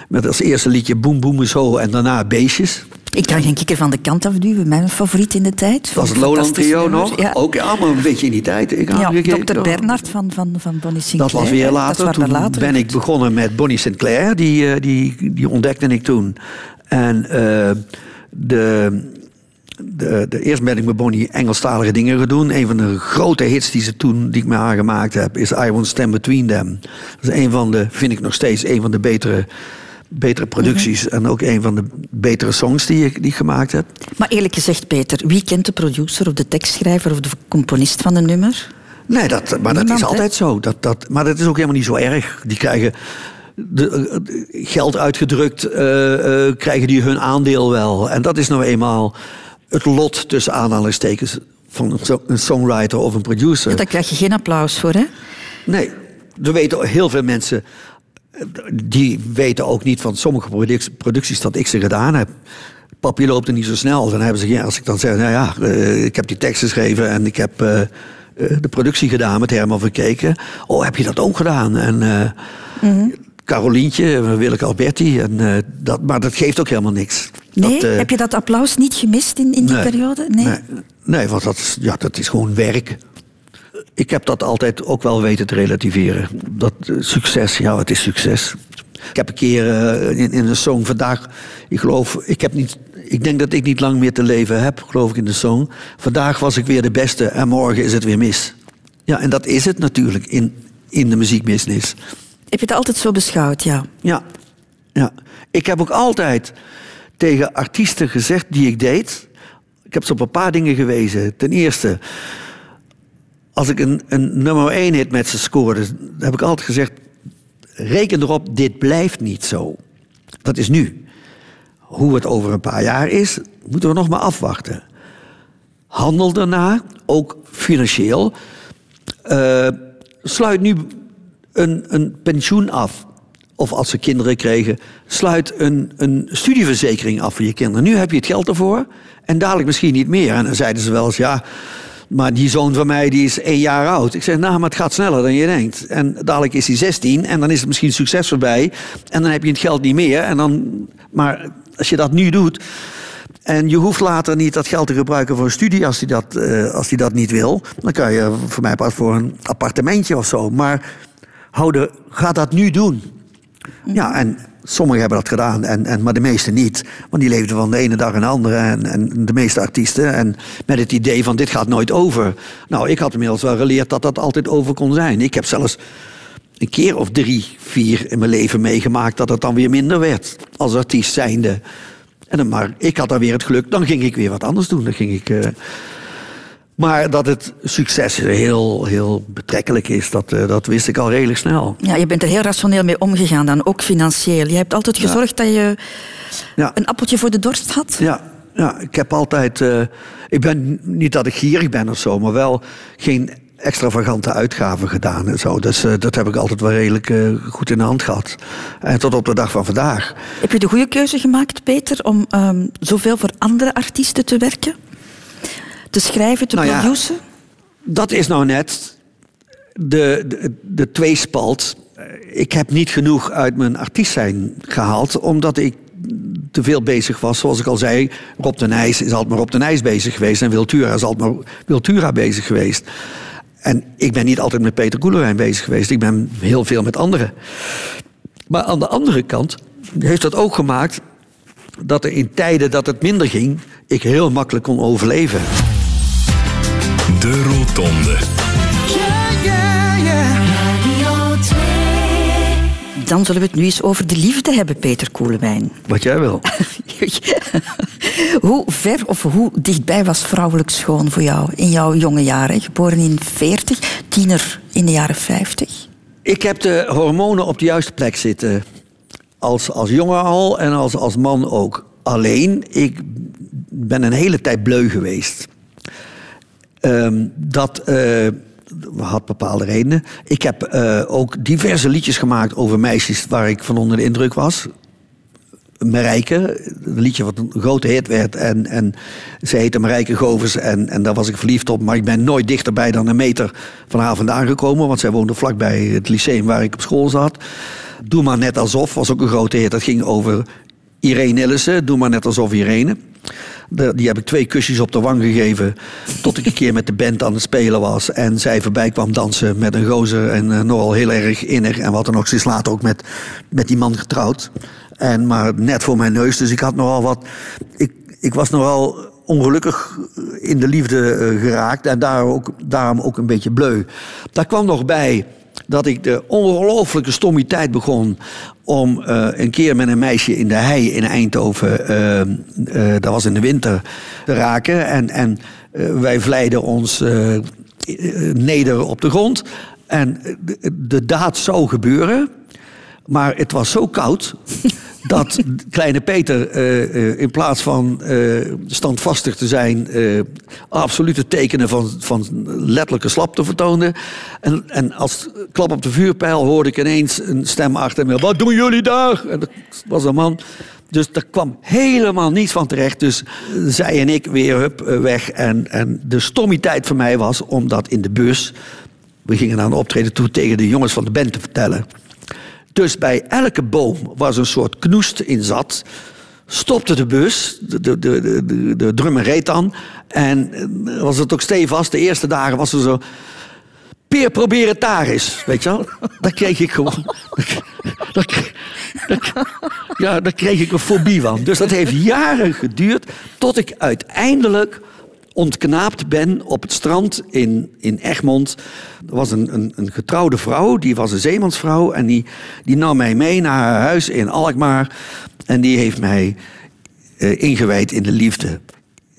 Met als eerste liedje Boem Boem Zo en daarna Beestjes. Ik kan geen kikker van de kant afduwen, mijn favoriet in de tijd. Was het Lowland Trio nog. Ja. Ook maar een beetje in die tijd. Ik Ja. Dr. Bernard van, van, van Bonnie Sinclair. Dat was weer later. Was toen later. ben ik begonnen met Bonnie Sinclair. Die, die, die ontdekte ik toen. En de, de, de, eerst ben ik met Bonnie Engelstalige dingen gaan doen. Een van de grote hits die, ze toen, die ik met haar gemaakt heb... is I Won't Stand Between Them. Dat is een van de, vind ik nog steeds, een van de betere, betere producties. Mhm. En ook een van de betere songs die ik, die ik gemaakt heb. Maar eerlijk gezegd, Peter, wie kent de producer of de tekstschrijver of de componist van een nummer? Nee, dat, maar dat is hè? altijd zo. Dat, dat, maar dat is ook helemaal niet zo erg. Die krijgen de, eh, geld uitgedrukt, eh, eh, krijgen die hun aandeel wel. En dat is nou eenmaal het lot tussen aanhalingstekens van een, so- een songwriter of een producer. Daar krijg je geen applaus voor, hè? Nee, er weten heel veel mensen. eh, Die weten ook niet van sommige produc- producties dat ik ze gedaan heb. Papier loopt er niet zo snel. Dan hebben ze, ja, als ik dan zeg, nou ja, eh, ik heb die tekst geschreven en ik heb eh, de productie gedaan met Herman Verkeken. Oh, heb je dat ook gedaan? En eh Carolientje, Willeke Alberti. En, eh, dat, maar dat geeft ook helemaal niks. Nee? Dat, eh, Heb je dat applaus niet gemist in, in die Nee. periode? Nee. Nee, nee want dat is, ja, dat is gewoon werk. Ik heb dat altijd ook wel weten te relativeren. Dat eh, succes, ja, het is succes. Ik heb een keer eh, in, in een song vandaag, ik geloof, ik heb niet, ik denk dat ik niet lang meer te leven heb, geloof ik in de song. Vandaag was ik weer de beste en morgen is het weer mis. Ja, en dat is het natuurlijk in, in de muziekbusiness. Heb je het altijd zo beschouwd, ja? Ja, ja. Ik heb ook altijd tegen artiesten gezegd die ik deed. Ik heb ze op een paar dingen gewezen. Ten eerste, als ik een, een nummer 1 hit met ze scoorde, heb ik altijd gezegd: reken erop, dit blijft niet zo. Dat is nu. Hoe het over een paar jaar is, moeten we nog maar afwachten. Handel daarna, ook financieel. Eh, sluit nu een, een pensioen af. Of als ze kinderen kregen, sluit een, een studieverzekering af voor je kinderen. Nu heb je het geld ervoor en dadelijk misschien niet meer. En dan zeiden ze wel eens, ja, maar die zoon van mij die is één jaar oud. Ik zeg, nou, maar het gaat sneller dan je denkt. En dadelijk is hij 16 en dan is het misschien succes voorbij. En dan heb je het geld niet meer. En dan, maar als je dat nu doet, en je hoeft later niet dat geld te gebruiken voor een studie als hij dat, eh, als hij dat niet wil. Dan kan je voor mij pas voor een appartementje of zo. Maar hou de, ga dat nu doen. Ja, en sommigen hebben dat gedaan, en, en, maar de meeste niet. Want die leefden van de ene dag de andere. En, en de meeste artiesten. En met het idee van dit gaat nooit over. Nou, ik had inmiddels wel geleerd dat dat altijd over kon zijn. Ik heb zelfs een keer of drie, vier in mijn leven meegemaakt... dat het dan weer minder werd als artiest zijnde. En dan, maar ik had dan weer het geluk, dan ging ik weer wat anders doen. Dan ging ik... eh, Maar dat het succes heel, heel betrekkelijk is, dat, eh, dat wist ik al redelijk snel. Ja, je bent er heel rationeel mee omgegaan dan, ook financieel. Je hebt altijd gezorgd dat je Ja. een appeltje voor de dorst had. Ja, ja ik heb altijd. eh, ik ben niet dat ik gierig ben of zo, maar wel geen extravagante uitgaven gedaan en zo. Dus eh, dat heb ik altijd wel redelijk goed in de hand gehad. En tot op de dag van vandaag. Heb je de goede keuze gemaakt, Peter, om ehm, zoveel voor andere artiesten te werken? Te schrijven, te Nou ja, produceren? Dat is nou net de, de, de tweespalt. Eh, Ik heb niet genoeg uit mijn artiest zijn gehaald, omdat ik te veel bezig was. Zoals ik al zei, Rob de Nijs is altijd maar Rob de Nijs bezig geweest... en Wiltura is altijd maar Wiltura bezig geweest. En ik ben niet altijd met Peter Koelerwijn bezig geweest. Ik ben heel veel met anderen. Maar aan de andere kant heeft dat ook gemaakt... dat er in tijden dat het minder ging... ik heel makkelijk kon overleven. Dan zullen we het nu eens over de liefde hebben, Peter Koelewijn. Wat jij wil. hoe ver of hoe dichtbij was vrouwelijk schoon voor jou in jouw jonge jaren? Geboren in 40, tiener in de jaren 50. Ik heb de hormonen op de juiste plek zitten. Als, als jongen al en als, als man ook. Alleen, ik ben een hele tijd bleu geweest. Ehm, dat eh, had bepaalde redenen. Ik heb eh, ook diverse liedjes gemaakt over meisjes waar ik van onder de indruk was. Marijke, een liedje wat een grote hit werd. En, en ze heette Marijke Govers en, en daar was ik verliefd op. Maar ik ben nooit dichterbij dan een meter van haar vandaan gekomen. Want zij woonde vlakbij het lyceum waar ik op school zat. Doe maar net alsof, was ook een grote hit. Dat ging over Irene Nillissen. Doe maar net alsof Irene. Die heb ik twee kusjes op de wang gegeven. Tot ik een keer met de band aan het spelen was. En zij voorbij kwam dansen met een gozer. En eh, nogal heel erg innig. En wat er nog sinds later ook met, met die man getrouwd. En maar net voor mijn neus. Dus ik had nogal wat. Ik, ik was nogal ongelukkig in de liefde eh, geraakt. En daar ook, daarom ook een beetje bleu. Daar kwam nog bij dat ik de ongelooflijke stommiteit begon om eh, een keer met een meisje in de hei in Eindhoven, eh, eh, dat was in de winter, te raken. En, en wij vleiden ons neder op de grond. En de, de daad zou gebeuren, maar het was zo koud dat kleine Peter eh, eh, in plaats van eh, standvastig te zijn... absolute tekenen van, van letterlijke slapte vertoonde. En, en als klap op de vuurpijl hoorde ik ineens een stem achter me... Wat doen jullie daar? En dat was een man. Dus daar kwam helemaal niets van terecht. Dus zij en ik weer hup, weg. En, en de stommiteit voor mij was om dat in de bus... We gingen naar een optreden toe tegen de jongens van de band te vertellen. Dus bij elke boom was een soort knoest in zat. Stopte de bus, de, de, de, de, drummer reed dan. En eh, was het ook stevast. De eerste dagen was er zo... Peer, probeer het. Weet je wel? Daar kreeg ik gewoon... Ja, daar kreeg ik een fobie van. Dus dat heeft jaren geduurd... tot ik uiteindelijk ontknaapt ben op het strand in, in Egmond. Er was een, een, een getrouwde vrouw, die was een zeemansvrouw... en die, die nam mij mee naar haar huis in Alkmaar... en die heeft mij eh, ingewijd in de liefde.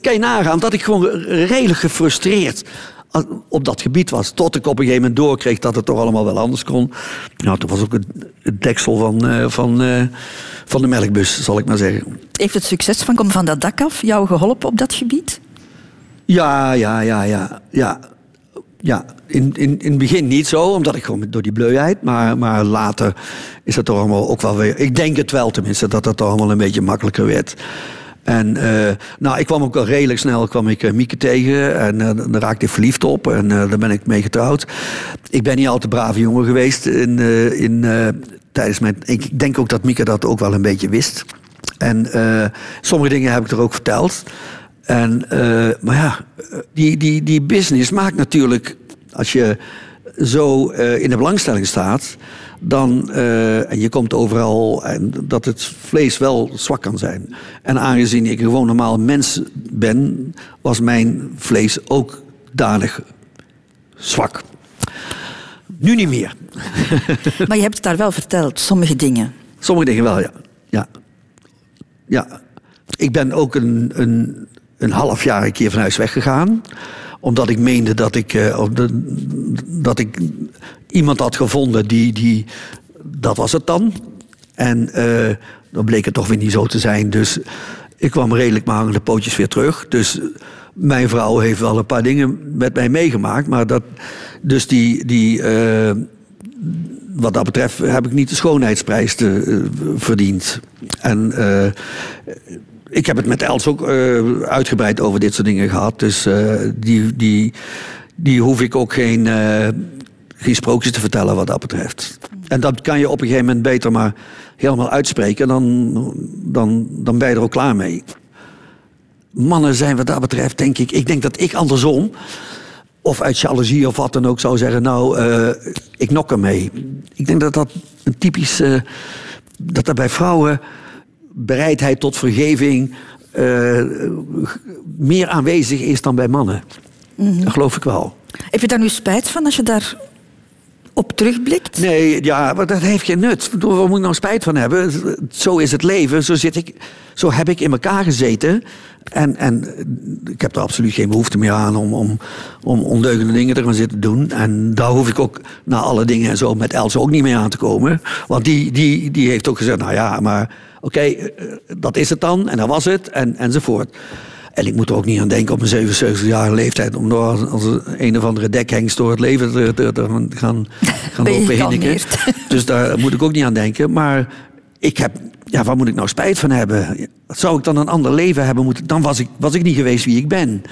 Kan je nagaan dat ik gewoon redelijk gefrustreerd al- op dat gebied was. Tot ik op een gegeven moment doorkreeg dat het toch allemaal wel anders kon. Nou, toen was ook het, deksel van, eh, van, eh, van de melkbus, zal ik maar zeggen. Heeft het succes van Kom van dat dak af jou geholpen op dat gebied? Ja, ja, ja, ja. ja. Ja, in, in, in het begin niet zo, omdat ik gewoon door die bleuheid. Maar, maar later is het toch allemaal ook wel weer. Ik denk het wel tenminste, dat het toch allemaal een beetje makkelijker werd. En eh, nou, ik kwam ook wel redelijk snel kwam ik, eh, Mieke tegen. En eh, daar raakte ik verliefd op. En daar ben ik mee getrouwd. Ik ben niet al te brave jongen geweest. In, in, tijdens mijn, ik denk ook dat Mieke dat ook wel een beetje wist. En sommige dingen heb ik er ook verteld. En, eh, maar ja, die, die, die business maakt natuurlijk, als je zo eh, in de belangstelling staat, dan, eh, en je komt overal, en dat het vlees wel zwak kan zijn. En aangezien ik gewoon normaal mens ben, was mijn vlees ook danig zwak. Nu niet meer. Maar je hebt het daar wel verteld, sommige dingen. Sommige dingen wel, ja. Ja. ja. Ik ben ook een, een, een half jaar een keer van huis weggegaan. Omdat ik meende dat ik, eh, de- dat ik iemand had gevonden die, die. Dat was het dan. En eh, dan bleek het toch weer niet zo te zijn. Dus ik kwam redelijk met hangende pootjes weer terug. Dus mijn vrouw heeft wel een paar dingen met mij meegemaakt. Maar dat. Dus die. die eh, wat dat betreft heb ik niet de schoonheidsprijs te, verdiend. En ik heb het met Els ook eh, uitgebreid over dit soort dingen gehad. Dus eh, die, die, die hoef ik ook geen, geen sprookjes te vertellen wat dat betreft. En dat kan je op een gegeven moment beter maar helemaal uitspreken. Dan, dan, dan ben je er ook klaar mee. Mannen zijn wat dat betreft, denk ik... Ik denk dat ik andersom of uit jaloezie of wat dan ook zou zeggen... nou, ik nok ermee. Ik denk dat dat een typisch... dat er bij vrouwen bereidheid tot vergeving... eh, meer aanwezig is dan bij mannen. Dat geloof ik wel. Heb je daar nu spijt van als je daar op terugblikt? Nee, ja, maar dat heeft geen nut. Waar moet ik nou spijt van hebben? Zo is het leven. Zo, zit ik, zo heb ik in elkaar gezeten. En, en ik heb er absoluut geen behoefte meer aan om, om, om ondeugende dingen te gaan zitten doen. En daar hoef ik ook na alle dingen en zo met Els ook niet mee aan te komen. Want die, die, die heeft ook gezegd, nou ja, maar oké, eh, dat is het dan. En dat was het. En, enzovoort. En ik moet er ook niet aan denken op mijn 77-jarige leeftijd... om door als, een of andere dekhengst door het leven te, te, te gaan, gaan, lopen hinniken. Dus daar moet ik ook niet aan denken. Maar ik heb, ja, waar moet ik nou spijt van hebben? Zou ik dan een ander leven hebben moeten... dan was ik, was ik niet geweest wie ik ben.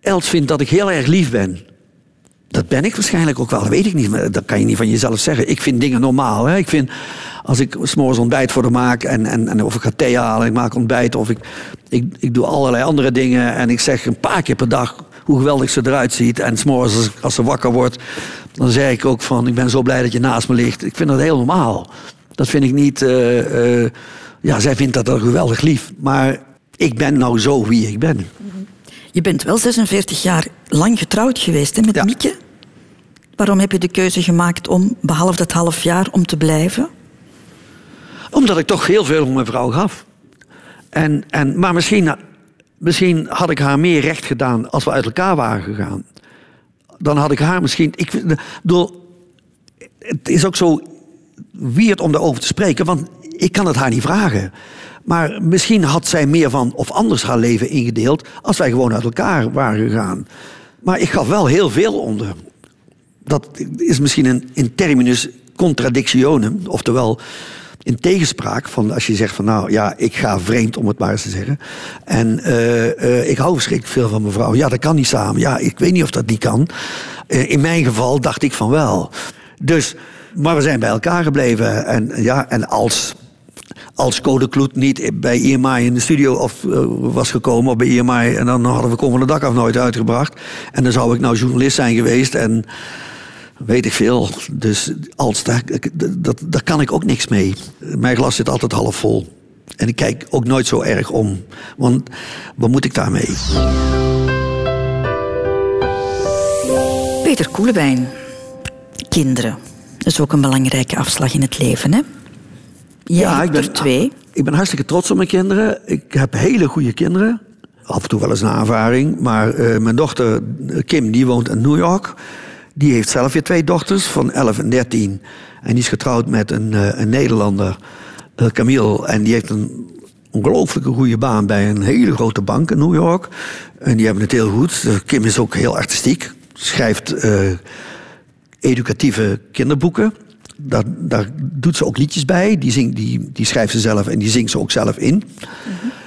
Els vindt dat ik heel erg lief ben. Dat ben ik waarschijnlijk ook wel, dat weet ik niet. Maar dat kan je niet van jezelf zeggen. Ik vind dingen normaal. Hè? Ik vind, als ik s'morgens ontbijt voor haar maak... En, en, en of ik ga thee halen, ik maak ontbijt... of ik, ik, ik doe allerlei andere dingen... en ik zeg een paar keer per dag hoe geweldig ze eruit ziet. En s'morgens als, als ze wakker wordt... dan zeg ik ook van, ik ben zo blij dat je naast me ligt. Ik vind dat heel normaal. Dat vind ik niet... eh, eh, ja, zij vindt dat wel geweldig lief. Maar ik ben nou zo wie ik ben. Je bent wel 46 jaar lang getrouwd geweest hè, met Ja. Mieke. Waarom heb je de keuze gemaakt om, behalve dat half jaar, om te blijven? Omdat ik toch heel veel om mijn vrouw gaf. En, en, maar misschien, misschien had ik haar meer recht gedaan als we uit elkaar waren gegaan. Dan had ik haar misschien. Ik, bedoel, het is ook zo weird om daarover te spreken, want ik kan het haar niet vragen. Maar misschien had zij meer van of anders haar leven ingedeeld als wij gewoon uit elkaar waren gegaan. Maar ik gaf wel heel veel onder. Dat is misschien een in terminus contradictionem, oftewel in tegenspraak van als je zegt van nou ja, ik ga vreemd om het maar eens te zeggen. En eh, eh, ik hou verschrikkelijk veel van mijn vrouw. Ja, dat kan niet samen. Ja, ik weet niet of dat niet kan. Eh, in mijn geval dacht ik van wel. Dus, maar we zijn bij elkaar gebleven. En, ja, en als, als Code Kloet niet bij IMI in de studio of, eh, was gekomen, of bij IMI, en dan hadden we Komende Dak af nooit uitgebracht. En dan zou ik nou journalist zijn geweest en weet ik veel. Dus als, daar, dat, daar kan ik ook niks mee. Mijn glas zit altijd half vol. En ik kijk ook nooit zo erg om. Want wat moet ik daarmee? Peter Koelewijn. Kinderen. Dat is ook een belangrijke afslag in het leven, hè? Jij hebt er twee. Ik ben hartstikke trots op mijn kinderen. Ik heb hele goede kinderen. Af en toe wel eens een aanvaring. Maar eh, mijn dochter eh, Kim, die woont in New York. Die heeft zelf weer twee dochters van 11 en 13. En die is getrouwd met een, eh, een Nederlander, eh, Camille. En die heeft een ongelooflijke goede baan bij een hele grote bank in New York. En die hebben het heel goed. Kim is ook heel artistiek. Schrijft educatieve kinderboeken. Daar, doet ze ook liedjes bij. Die, die, die schrijft ze zelf en die zingt ze ook zelf in.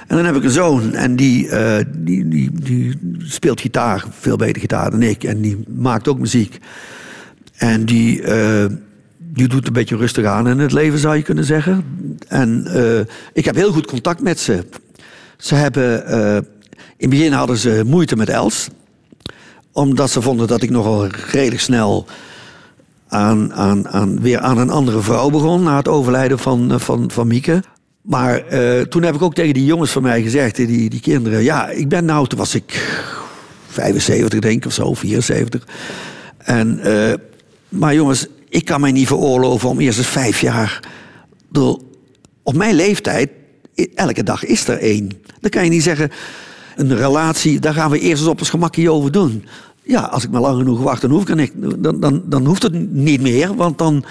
En dan heb ik een zoon en die, eh, die, die, die speelt gitaar, veel beter gitaar dan ik. En die maakt ook muziek. En die, eh, die doet een beetje rustig aan in het leven, zou je kunnen zeggen. En eh, ik heb heel goed contact met ze. Ze hebben, in het begin hadden ze moeite met Els. Omdat ze vonden dat ik nogal redelijk snel aan, weer aan een andere vrouw begon na het overlijden van, eh, van, van Mieke. Maar eh, toen heb ik ook tegen die jongens van mij gezegd, die, die kinderen, ja, ik ben nou, toen was ik 75 denk of zo, 74. En, eh, maar jongens, ik kan mij niet veroorloven om eerst eens vijf jaar. Op mijn leeftijd, elke dag is er één. Dan kan je niet zeggen, een relatie, daar gaan we eerst eens op ons gemakje over doen. Ja, als ik maar lang genoeg wacht, dan, hoef ik niet, dan, dan, dan hoeft het niet meer. Want dan,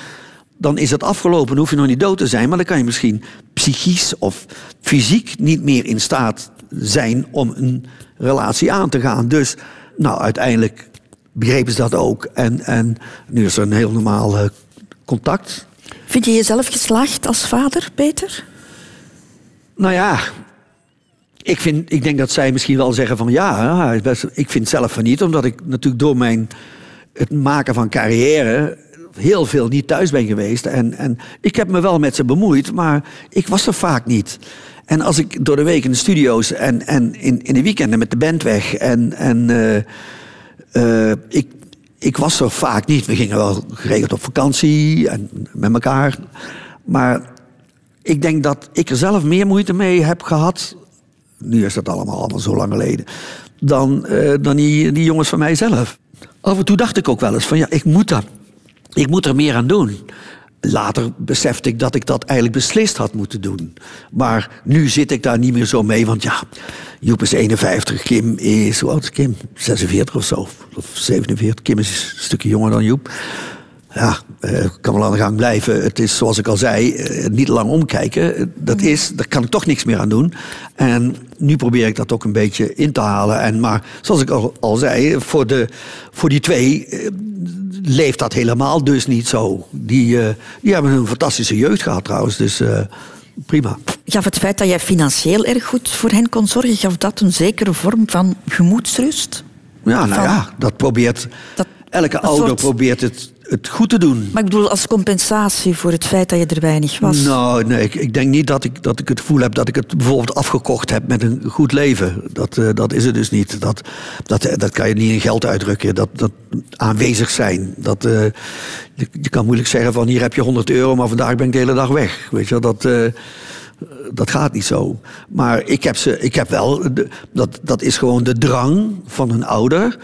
dan is het afgelopen. Dan hoef je nog niet dood te zijn. Maar dan kan je misschien psychisch of fysiek niet meer in staat zijn om een relatie aan te gaan. Dus, nou, uiteindelijk begrepen ze dat ook. En, en nu is er een heel normaal eh, contact. Vind je jezelf geslaagd als vader, Peter? Nou ja, ik, vind, ik denk dat zij misschien wel zeggen van ja, ik vind zelf van niet. Omdat ik natuurlijk door mijn, het maken van carrière heel veel niet thuis ben geweest. En, en ik heb me wel met ze bemoeid, maar ik was er vaak niet. En als ik door de week in de studio's en, en in, in de weekenden met de band weg. En, en eh, eh, ik, ik was er vaak niet. We gingen wel geregeld op vakantie en met elkaar. Maar ik denk dat ik er zelf meer moeite mee heb gehad. Nu is dat allemaal, allemaal zo lang geleden. Dan, eh, dan die, die jongens van mijzelf. Af en toe dacht ik ook wel eens van ja, ik moet dat. Ik moet er meer aan doen. Later besefte ik dat ik dat eigenlijk beslist had moeten doen. Maar nu zit ik daar niet meer zo mee. Want ja, Joep is 51, Kim is, hoe Kim? 46 of zo, of 47. Kim is een stukje jonger dan Joep. Ja, eh, ik kan wel aan de gang blijven. Het is zoals ik al zei, eh, niet lang omkijken. Dat is, daar kan ik toch niks meer aan doen. En nu probeer ik dat ook een beetje in te halen. En, maar zoals ik al, al zei, voor, de, voor die twee eh, leeft dat helemaal dus niet zo. Die, die hebben een fantastische jeugd gehad trouwens, dus prima. Gaf het feit dat jij financieel erg goed voor hen kon zorgen, gaf dat een zekere vorm van gemoedsrust? Ja, nou Van- ja, dat probeert... Dat- elke ouder soort- probeert het, het goed te doen. Maar ik bedoel, als compensatie voor het feit dat je er weinig was. Nou, nee, ik, ik denk niet dat ik, dat ik het gevoel heb dat ik het bijvoorbeeld afgekocht heb met een goed leven. Dat, eh, dat is het dus niet. Dat, dat, dat kan je niet in geld uitdrukken. Dat, dat aanwezig zijn. Dat, eh, je, je kan moeilijk zeggen van hier heb je 100 euro, maar vandaag ben ik de hele dag weg. Weet je, wel, dat, eh, dat gaat niet zo. Maar ik heb, ze, ik heb wel, de- dat, dat is gewoon de drang van een ouder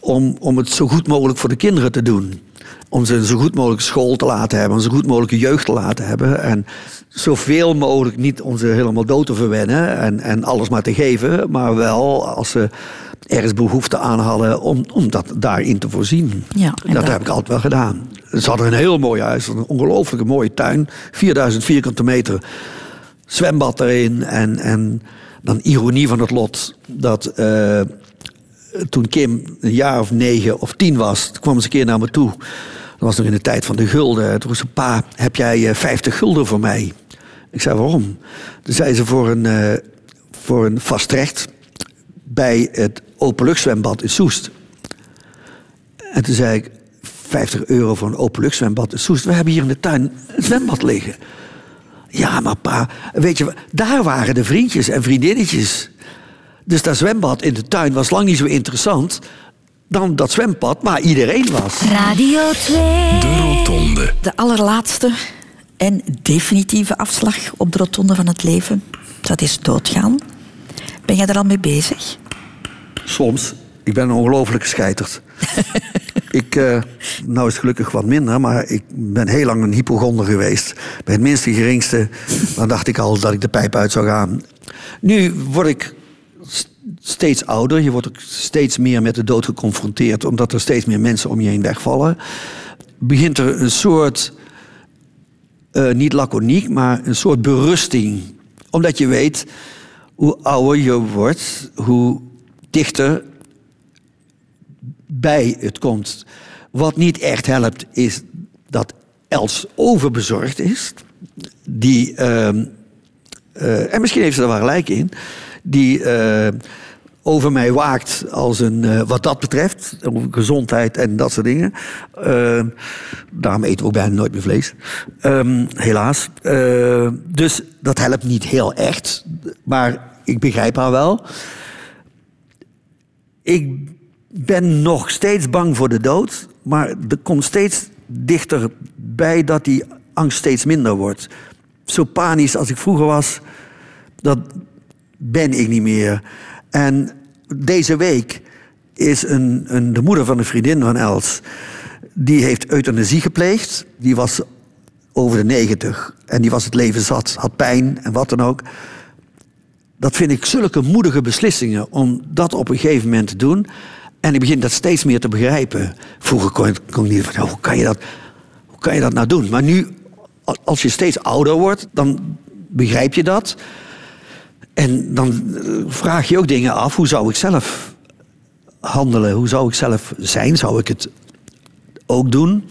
om, om het zo goed mogelijk voor de kinderen te doen. Om ze een zo goed mogelijk school te laten hebben, een zo goed mogelijke jeugd te laten hebben. En zoveel mogelijk niet om ze helemaal dood te verwennen en, en alles maar te geven. Maar wel als ze ergens behoefte aan hadden om, om dat daarin te voorzien. Ja, dat- heb ik altijd wel gedaan. Ze hadden een heel mooi huis, een ongelooflijke mooie tuin. 4000 vierkante meter zwembad erin. En, en dan ironie van het lot dat eh, toen Kim een jaar of negen of tien was, kwam ze een keer naar me toe. Dat was nog in de tijd van de gulden. Toen zei ze, pa, heb jij eh, 50 gulden voor mij? Ik zei, waarom? Toen zei ze, voor een, eh, voor een vast recht bij het openluchtzwembad in Soest. En toen zei ik, 50 euro voor een openluchtzwembad in Soest. We hebben hier in de tuin een zwembad liggen. Ja, maar pa, weet je, daar waren de vriendjes en vriendinnetjes. Dus dat zwembad in de tuin was lang niet zo interessant dan dat zwembad waar iedereen was. Radio 2. De Rotonde. De allerlaatste en definitieve afslag op de rotonde van het leven, dat is doodgaan. Ben jij er al mee bezig? Soms. Ik ben een ongelofelijke scheiterd. ik, eh, nou is het gelukkig wat minder, maar ik ben heel lang een hypochonder geweest. Bij het minste geringste, dan dacht ik al dat ik de pijp uit zou gaan. Nu word ik steeds ouder. Je wordt ook steeds meer met de dood geconfronteerd, omdat er steeds meer mensen om je heen wegvallen. Begint er een soort, eh, niet laconiek, maar een soort berusting. Omdat je weet, hoe ouder je wordt, hoe dichter bij het komt. Wat niet echt helpt, is dat Els overbezorgd is. Die, ehm, eh, en misschien heeft ze er wel gelijk in, die eh, over mij waakt als een, eh, wat dat betreft, gezondheid en dat soort dingen. Eh, daarom eten we ook bijna nooit meer vlees. Ehm, helaas. Eh, dus dat helpt niet heel echt, maar ik begrijp haar wel. Ik ben nog steeds bang voor de dood, maar er komt steeds dichterbij dat die angst steeds minder wordt. Zo panisch als ik vroeger was, dat ben ik niet meer. En deze week is een, een, de moeder van een vriendin van Els, die heeft euthanasie gepleegd. Die was over de negentig en die was het leven zat, had pijn en wat dan ook. dat vind ik zulke moedige beslissingen om dat op een gegeven moment te doen. En ik begin dat steeds meer te begrijpen. Vroeger kon ik, niet van, hoe kan, je dat, hoe kan je dat nou doen? Maar nu, als je steeds ouder wordt, dan begrijp je dat. En dan eh, vraag je ook dingen af. Hoe zou ik zelf handelen? Hoe zou ik zelf zijn? Zou ik het ook doen?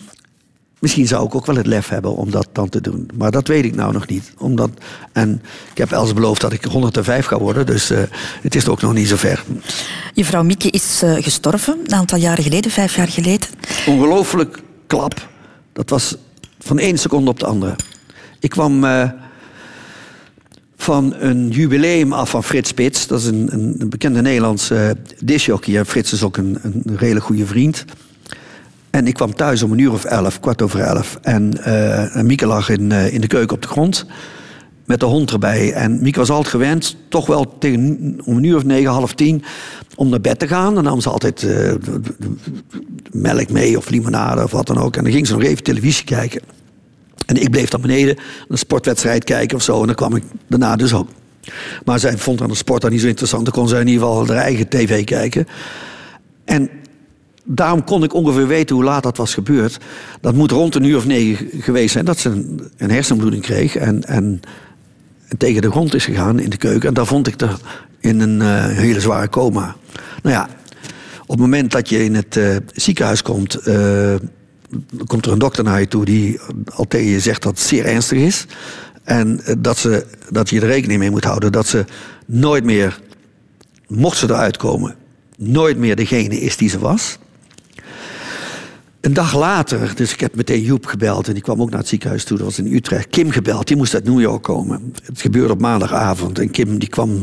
Misschien zou ik ook wel het lef hebben om dat dan te doen. Maar dat weet ik nou nog niet. Omdat, en ik heb Els beloofd dat ik 105 ga worden. Dus uh, het is ook nog niet zo ver. Je vrouw Mieke is uh, gestorven een aantal jaren geleden, vijf jaar geleden. Ongelooflijk klap. Dat was van één seconde op de andere. Ik kwam uh, van een jubileum af van Frits Spits. Dat is een, een, bekende Nederlandse disjockey. Frits is ook een, een goede vriend. En ik kwam thuis om een uur of elf, kwart over elf. En uh, Mieke lag in, uh, in de keuken op de grond. Met de hond erbij. En Mieke was altijd gewend, toch wel tegen, om een uur of negen, half tien, om naar bed te gaan. Dan nam ze altijd uh, melk mee of limonade of wat dan ook. En dan ging ze nog even televisie kijken. En ik bleef dan beneden een sportwedstrijd kijken of zo. En dan kwam ik daarna dus ook. Maar zij vond aan de sport dan niet zo interessant. Dan kon zij in ieder geval haar eigen tv kijken. En daarom kon ik ongeveer weten hoe laat dat was gebeurd. Dat moet rond een uur of negen geweest zijn dat ze een, een hersenbloeding kreeg en, en, en, tegen de grond is gegaan in de keuken. En daar vond ik er in een uh, hele zware coma. Nou ja, op het moment dat je in het uh, ziekenhuis komt, uh, komt er een dokter naar je toe die al tegen je zegt dat het zeer ernstig is. En dat, ze, dat je er rekening mee moet houden dat ze nooit meer, mocht ze eruit komen, nooit meer degene is die ze was. Een dag later, dus ik heb meteen Joep gebeld en die kwam ook naar het ziekenhuis toe, dat was in Utrecht. Kim gebeld, die moest uit New York komen. Het gebeurde op maandagavond en Kim die kwam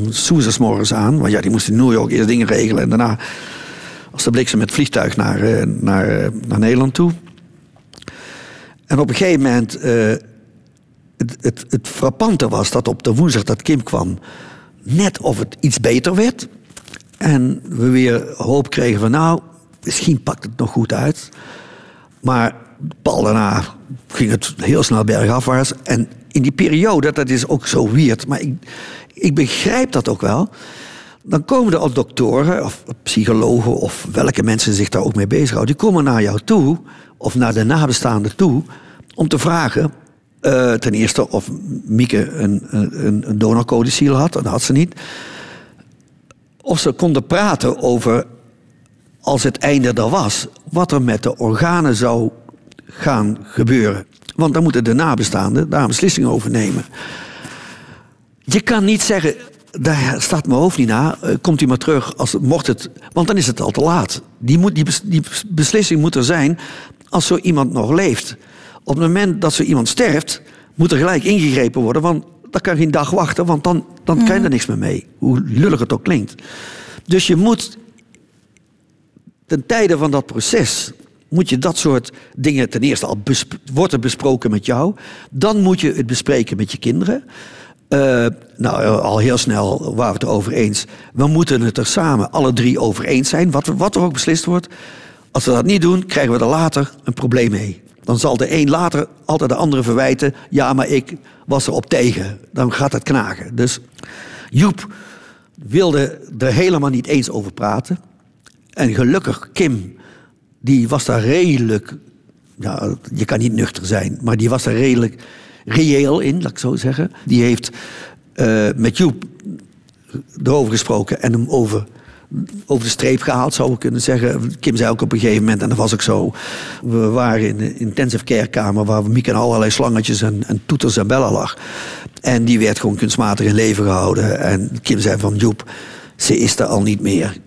morgens aan, want ja, die moest in New York eerst dingen regelen en daarna als de bliksem met vliegtuig naar, naar, naar Nederland toe. En op een gegeven moment, uh, het, het, het frappante was dat op de woensdag dat Kim kwam, net of het iets beter werd. En we weer hoop kregen van nou, misschien pakt het nog goed uit. Maar pal daarna ging het heel snel bergafwaarts. En in die periode, dat is ook zo weird, maar ik, ik begrijp dat ook wel. Dan komen er al doktoren of psychologen of welke mensen zich daar ook mee bezighouden, die komen naar jou toe of naar de nabestaanden toe om te vragen. Uh, ten eerste of Mieke een, een, een donorcodiciel had, dat had ze niet. Of ze konden praten over als het einde er was, wat er met de organen zou gaan gebeuren. Want dan moeten de nabestaanden daar een beslissing over nemen. Je kan niet zeggen, daar staat mijn hoofd niet na, komt u maar terug, als, mocht het, want dan is het al te laat. Die, moet, die, die beslissing moet er zijn als zo iemand nog leeft. Op het moment dat zo iemand sterft, moet er gelijk ingegrepen worden, want dat kan geen dag wachten, want dan, dan mm. kan je er niks meer mee. Hoe lullig het ook klinkt. Dus je moet ten tijde van dat proces moet je dat soort dingen ten eerste al wordt er besproken met jou. Dan moet je het bespreken met je kinderen. Uh, nou, al heel snel waren we het erover eens. We moeten het er samen alle drie over eens zijn, wat, wat er ook beslist wordt. Als we dat niet doen, krijgen we er later een probleem mee. Dan zal de een later altijd de andere verwijten. Ja, maar ik was er op tegen. Dan gaat het knagen. Dus Joep wilde er helemaal niet eens over praten. En gelukkig, Kim, die was daar redelijk. Ja, je kan niet nuchter zijn, maar die was daar redelijk reëel in, laat ik zo zeggen. Die heeft uh, met Joep erover gesproken en hem over, over de streep gehaald, zou ik kunnen zeggen. Kim zei ook op een gegeven moment, en dat was ook zo. We waren in een intensive care kamer waar Mieke en allerlei slangetjes en, en toeters en bellen lag. En die werd gewoon kunstmatig in leven gehouden. En Kim zei van Joep, ze is er al niet meer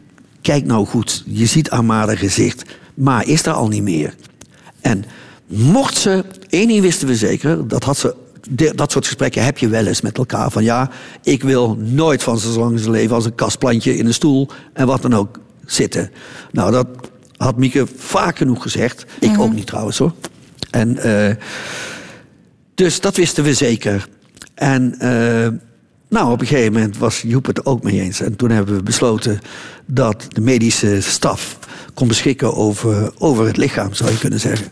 kijk nou goed, je ziet aan gezicht, maar is er al niet meer. En mocht ze, één ding wisten we zeker, dat had ze dat soort gesprekken heb je wel eens met elkaar. Van ja, ik wil nooit van zo lang zijn leven als een kastplantje in een stoel en wat dan ook zitten. Nou, dat had Mieke vaak genoeg gezegd. Ik mm -hmm. ook niet trouwens hoor. En, uh, dus dat wisten we zeker. En uh, nou, op een gegeven moment was Joep het ook mee eens. En toen hebben we besloten dat de medische staf kon beschikken over, over het lichaam, zou je kunnen zeggen.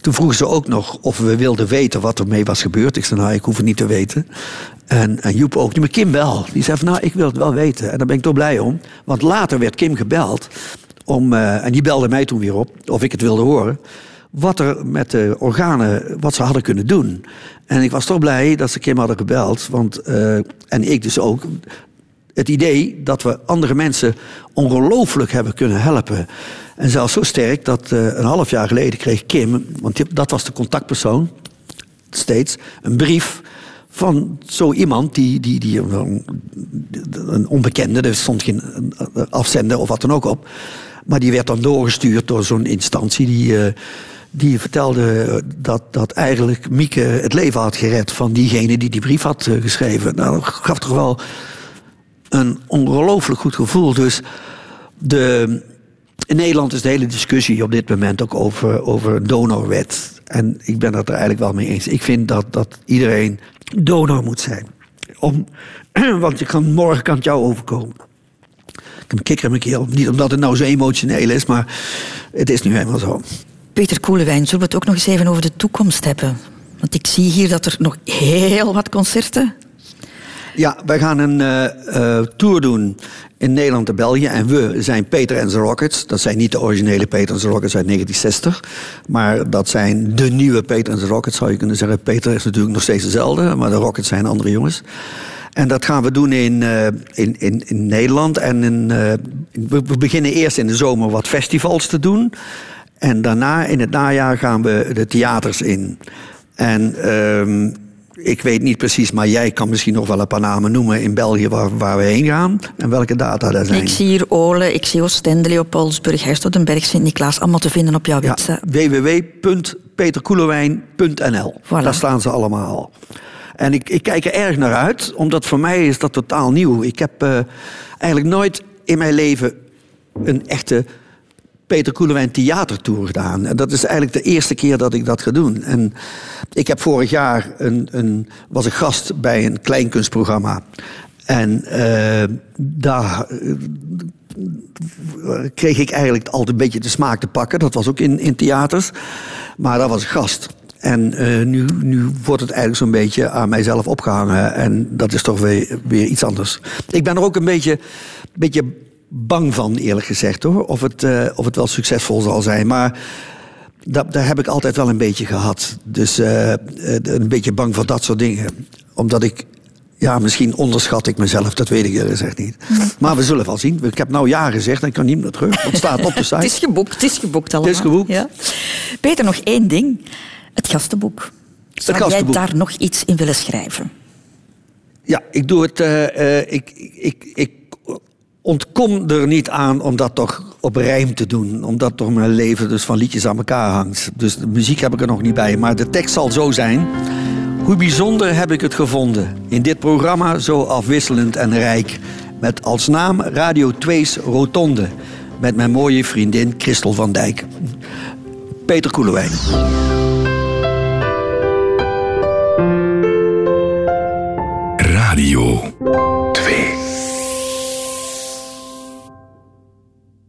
Toen vroegen ze ook nog of we wilden weten wat er mee was gebeurd. Ik zei, nou, ik hoef het niet te weten. En, Joep ook niet, maar Kim wel. Die zei van, nou, ik wil het wel weten. En daar ben ik toch blij om. Want later werd Kim gebeld. Om, eh, en die belde mij toen weer op, of ik het wilde horen. Wat er met de organen, wat ze hadden kunnen doen. En ik was toch blij dat ze Kim hadden gebeld. Want, eh, en ik dus ook het idee dat we andere mensen ongelooflijk hebben kunnen helpen. En zelfs zo sterk dat uh, een half jaar geleden kreeg Kim, want dat was de contactpersoon steeds, een brief van zo iemand die, die, die een, onbekende, er stond geen afzender of wat dan ook op. Maar die werd dan doorgestuurd door zo'n instantie die, uh, die vertelde dat, dat eigenlijk Mieke het leven had gered van diegene die die brief had uh, geschreven. Nou, dat gaf toch wel een ongelooflijk goed gevoel. Dus de, in Nederland is de hele discussie op dit moment ook over, over donorwet. En ik ben het er eigenlijk wel mee eens. Ik vind dat, dat iedereen donor moet zijn. Om, want je kan, morgen kan het jou overkomen. Ik heb een kikker in mijn keel. Niet omdat het nou zo emotioneel is, maar het is nu helemaal zo. Peter Koelewijn, zullen we het ook nog eens even over de toekomst hebben? Want ik zie hier dat er nog heel wat concerten ja, wij gaan een uh, tour doen in Nederland en België. En we zijn Peter en the Rockets. Dat zijn niet de originele Peter en the Rockets uit 1960. Maar dat zijn de nieuwe Peter en the Rockets, zou je kunnen zeggen. Peter is natuurlijk nog steeds dezelfde, maar de Rockets zijn andere jongens. En dat gaan we doen in, uh, in, in, in, Nederland. En in, we, we beginnen eerst in de zomer wat festivals te doen. En daarna, in het najaar, gaan we de theaters in. En ehm, ik weet niet precies, maar jij kan misschien nog wel een paar namen noemen in België waar, waar we heen gaan en welke data daar zijn. Ik zie hier Ole, ik zie Oostende, Leopoldsburg, Herstotenberg, Sint-Niklaas, allemaal te vinden op jouw website. Ja, www.peterkoelewijn.nl. Voilà. Daar staan ze allemaal. En ik, ik kijk er erg naar uit, omdat voor mij is dat totaal nieuw. Ik heb uh, eigenlijk nooit in mijn leven een echte Peter Koelewijn theatertour gedaan. En dat is eigenlijk de eerste keer dat ik dat ga doen. En ik heb vorig jaar een, een, was een gast bij een kleinkunstprogramma. En uh, daar uh, kreeg ik eigenlijk altijd een beetje de smaak te pakken. Dat was ook in, in theaters. Maar dat was een gast. En uh, nu, nu wordt het eigenlijk zo'n beetje aan mijzelf opgehangen. En dat is toch weer, weer iets anders. Ik ben er ook een beetje, beetje bang van, eerlijk gezegd hoor. Of het, uh, of het wel succesvol zal zijn. Maar dat, daar heb ik altijd wel een beetje gehad. Dus uh, een beetje bang voor dat soort dingen. Omdat ik. Ja, misschien onderschat ik mezelf, dat weet ik eerlijk gezegd niet. Maar we zullen wel zien. Ik heb nou ja gezegd en ik kan niet meer terug. Het staat op de site. het is geboekt, het is geboekt allemaal. Het is geboekt. Ja. Peter, nog één ding. Het gastenboek. Zou het gastenboek. jij daar nog iets in willen schrijven? Ja, ik doe het. Uh, ik, ik, ik ontkom er niet aan om dat toch op rijm te doen. Omdat toch mijn leven dus van liedjes aan elkaar hangt. Dus de muziek heb ik er nog niet bij. Maar de tekst zal zo zijn. Hoe bijzonder heb ik het gevonden. In dit programma zo afwisselend en rijk. Met als naam Radio 2's Rotonde. Met mijn mooie vriendin Christel van Dijk. Peter Koelewijn. Radio.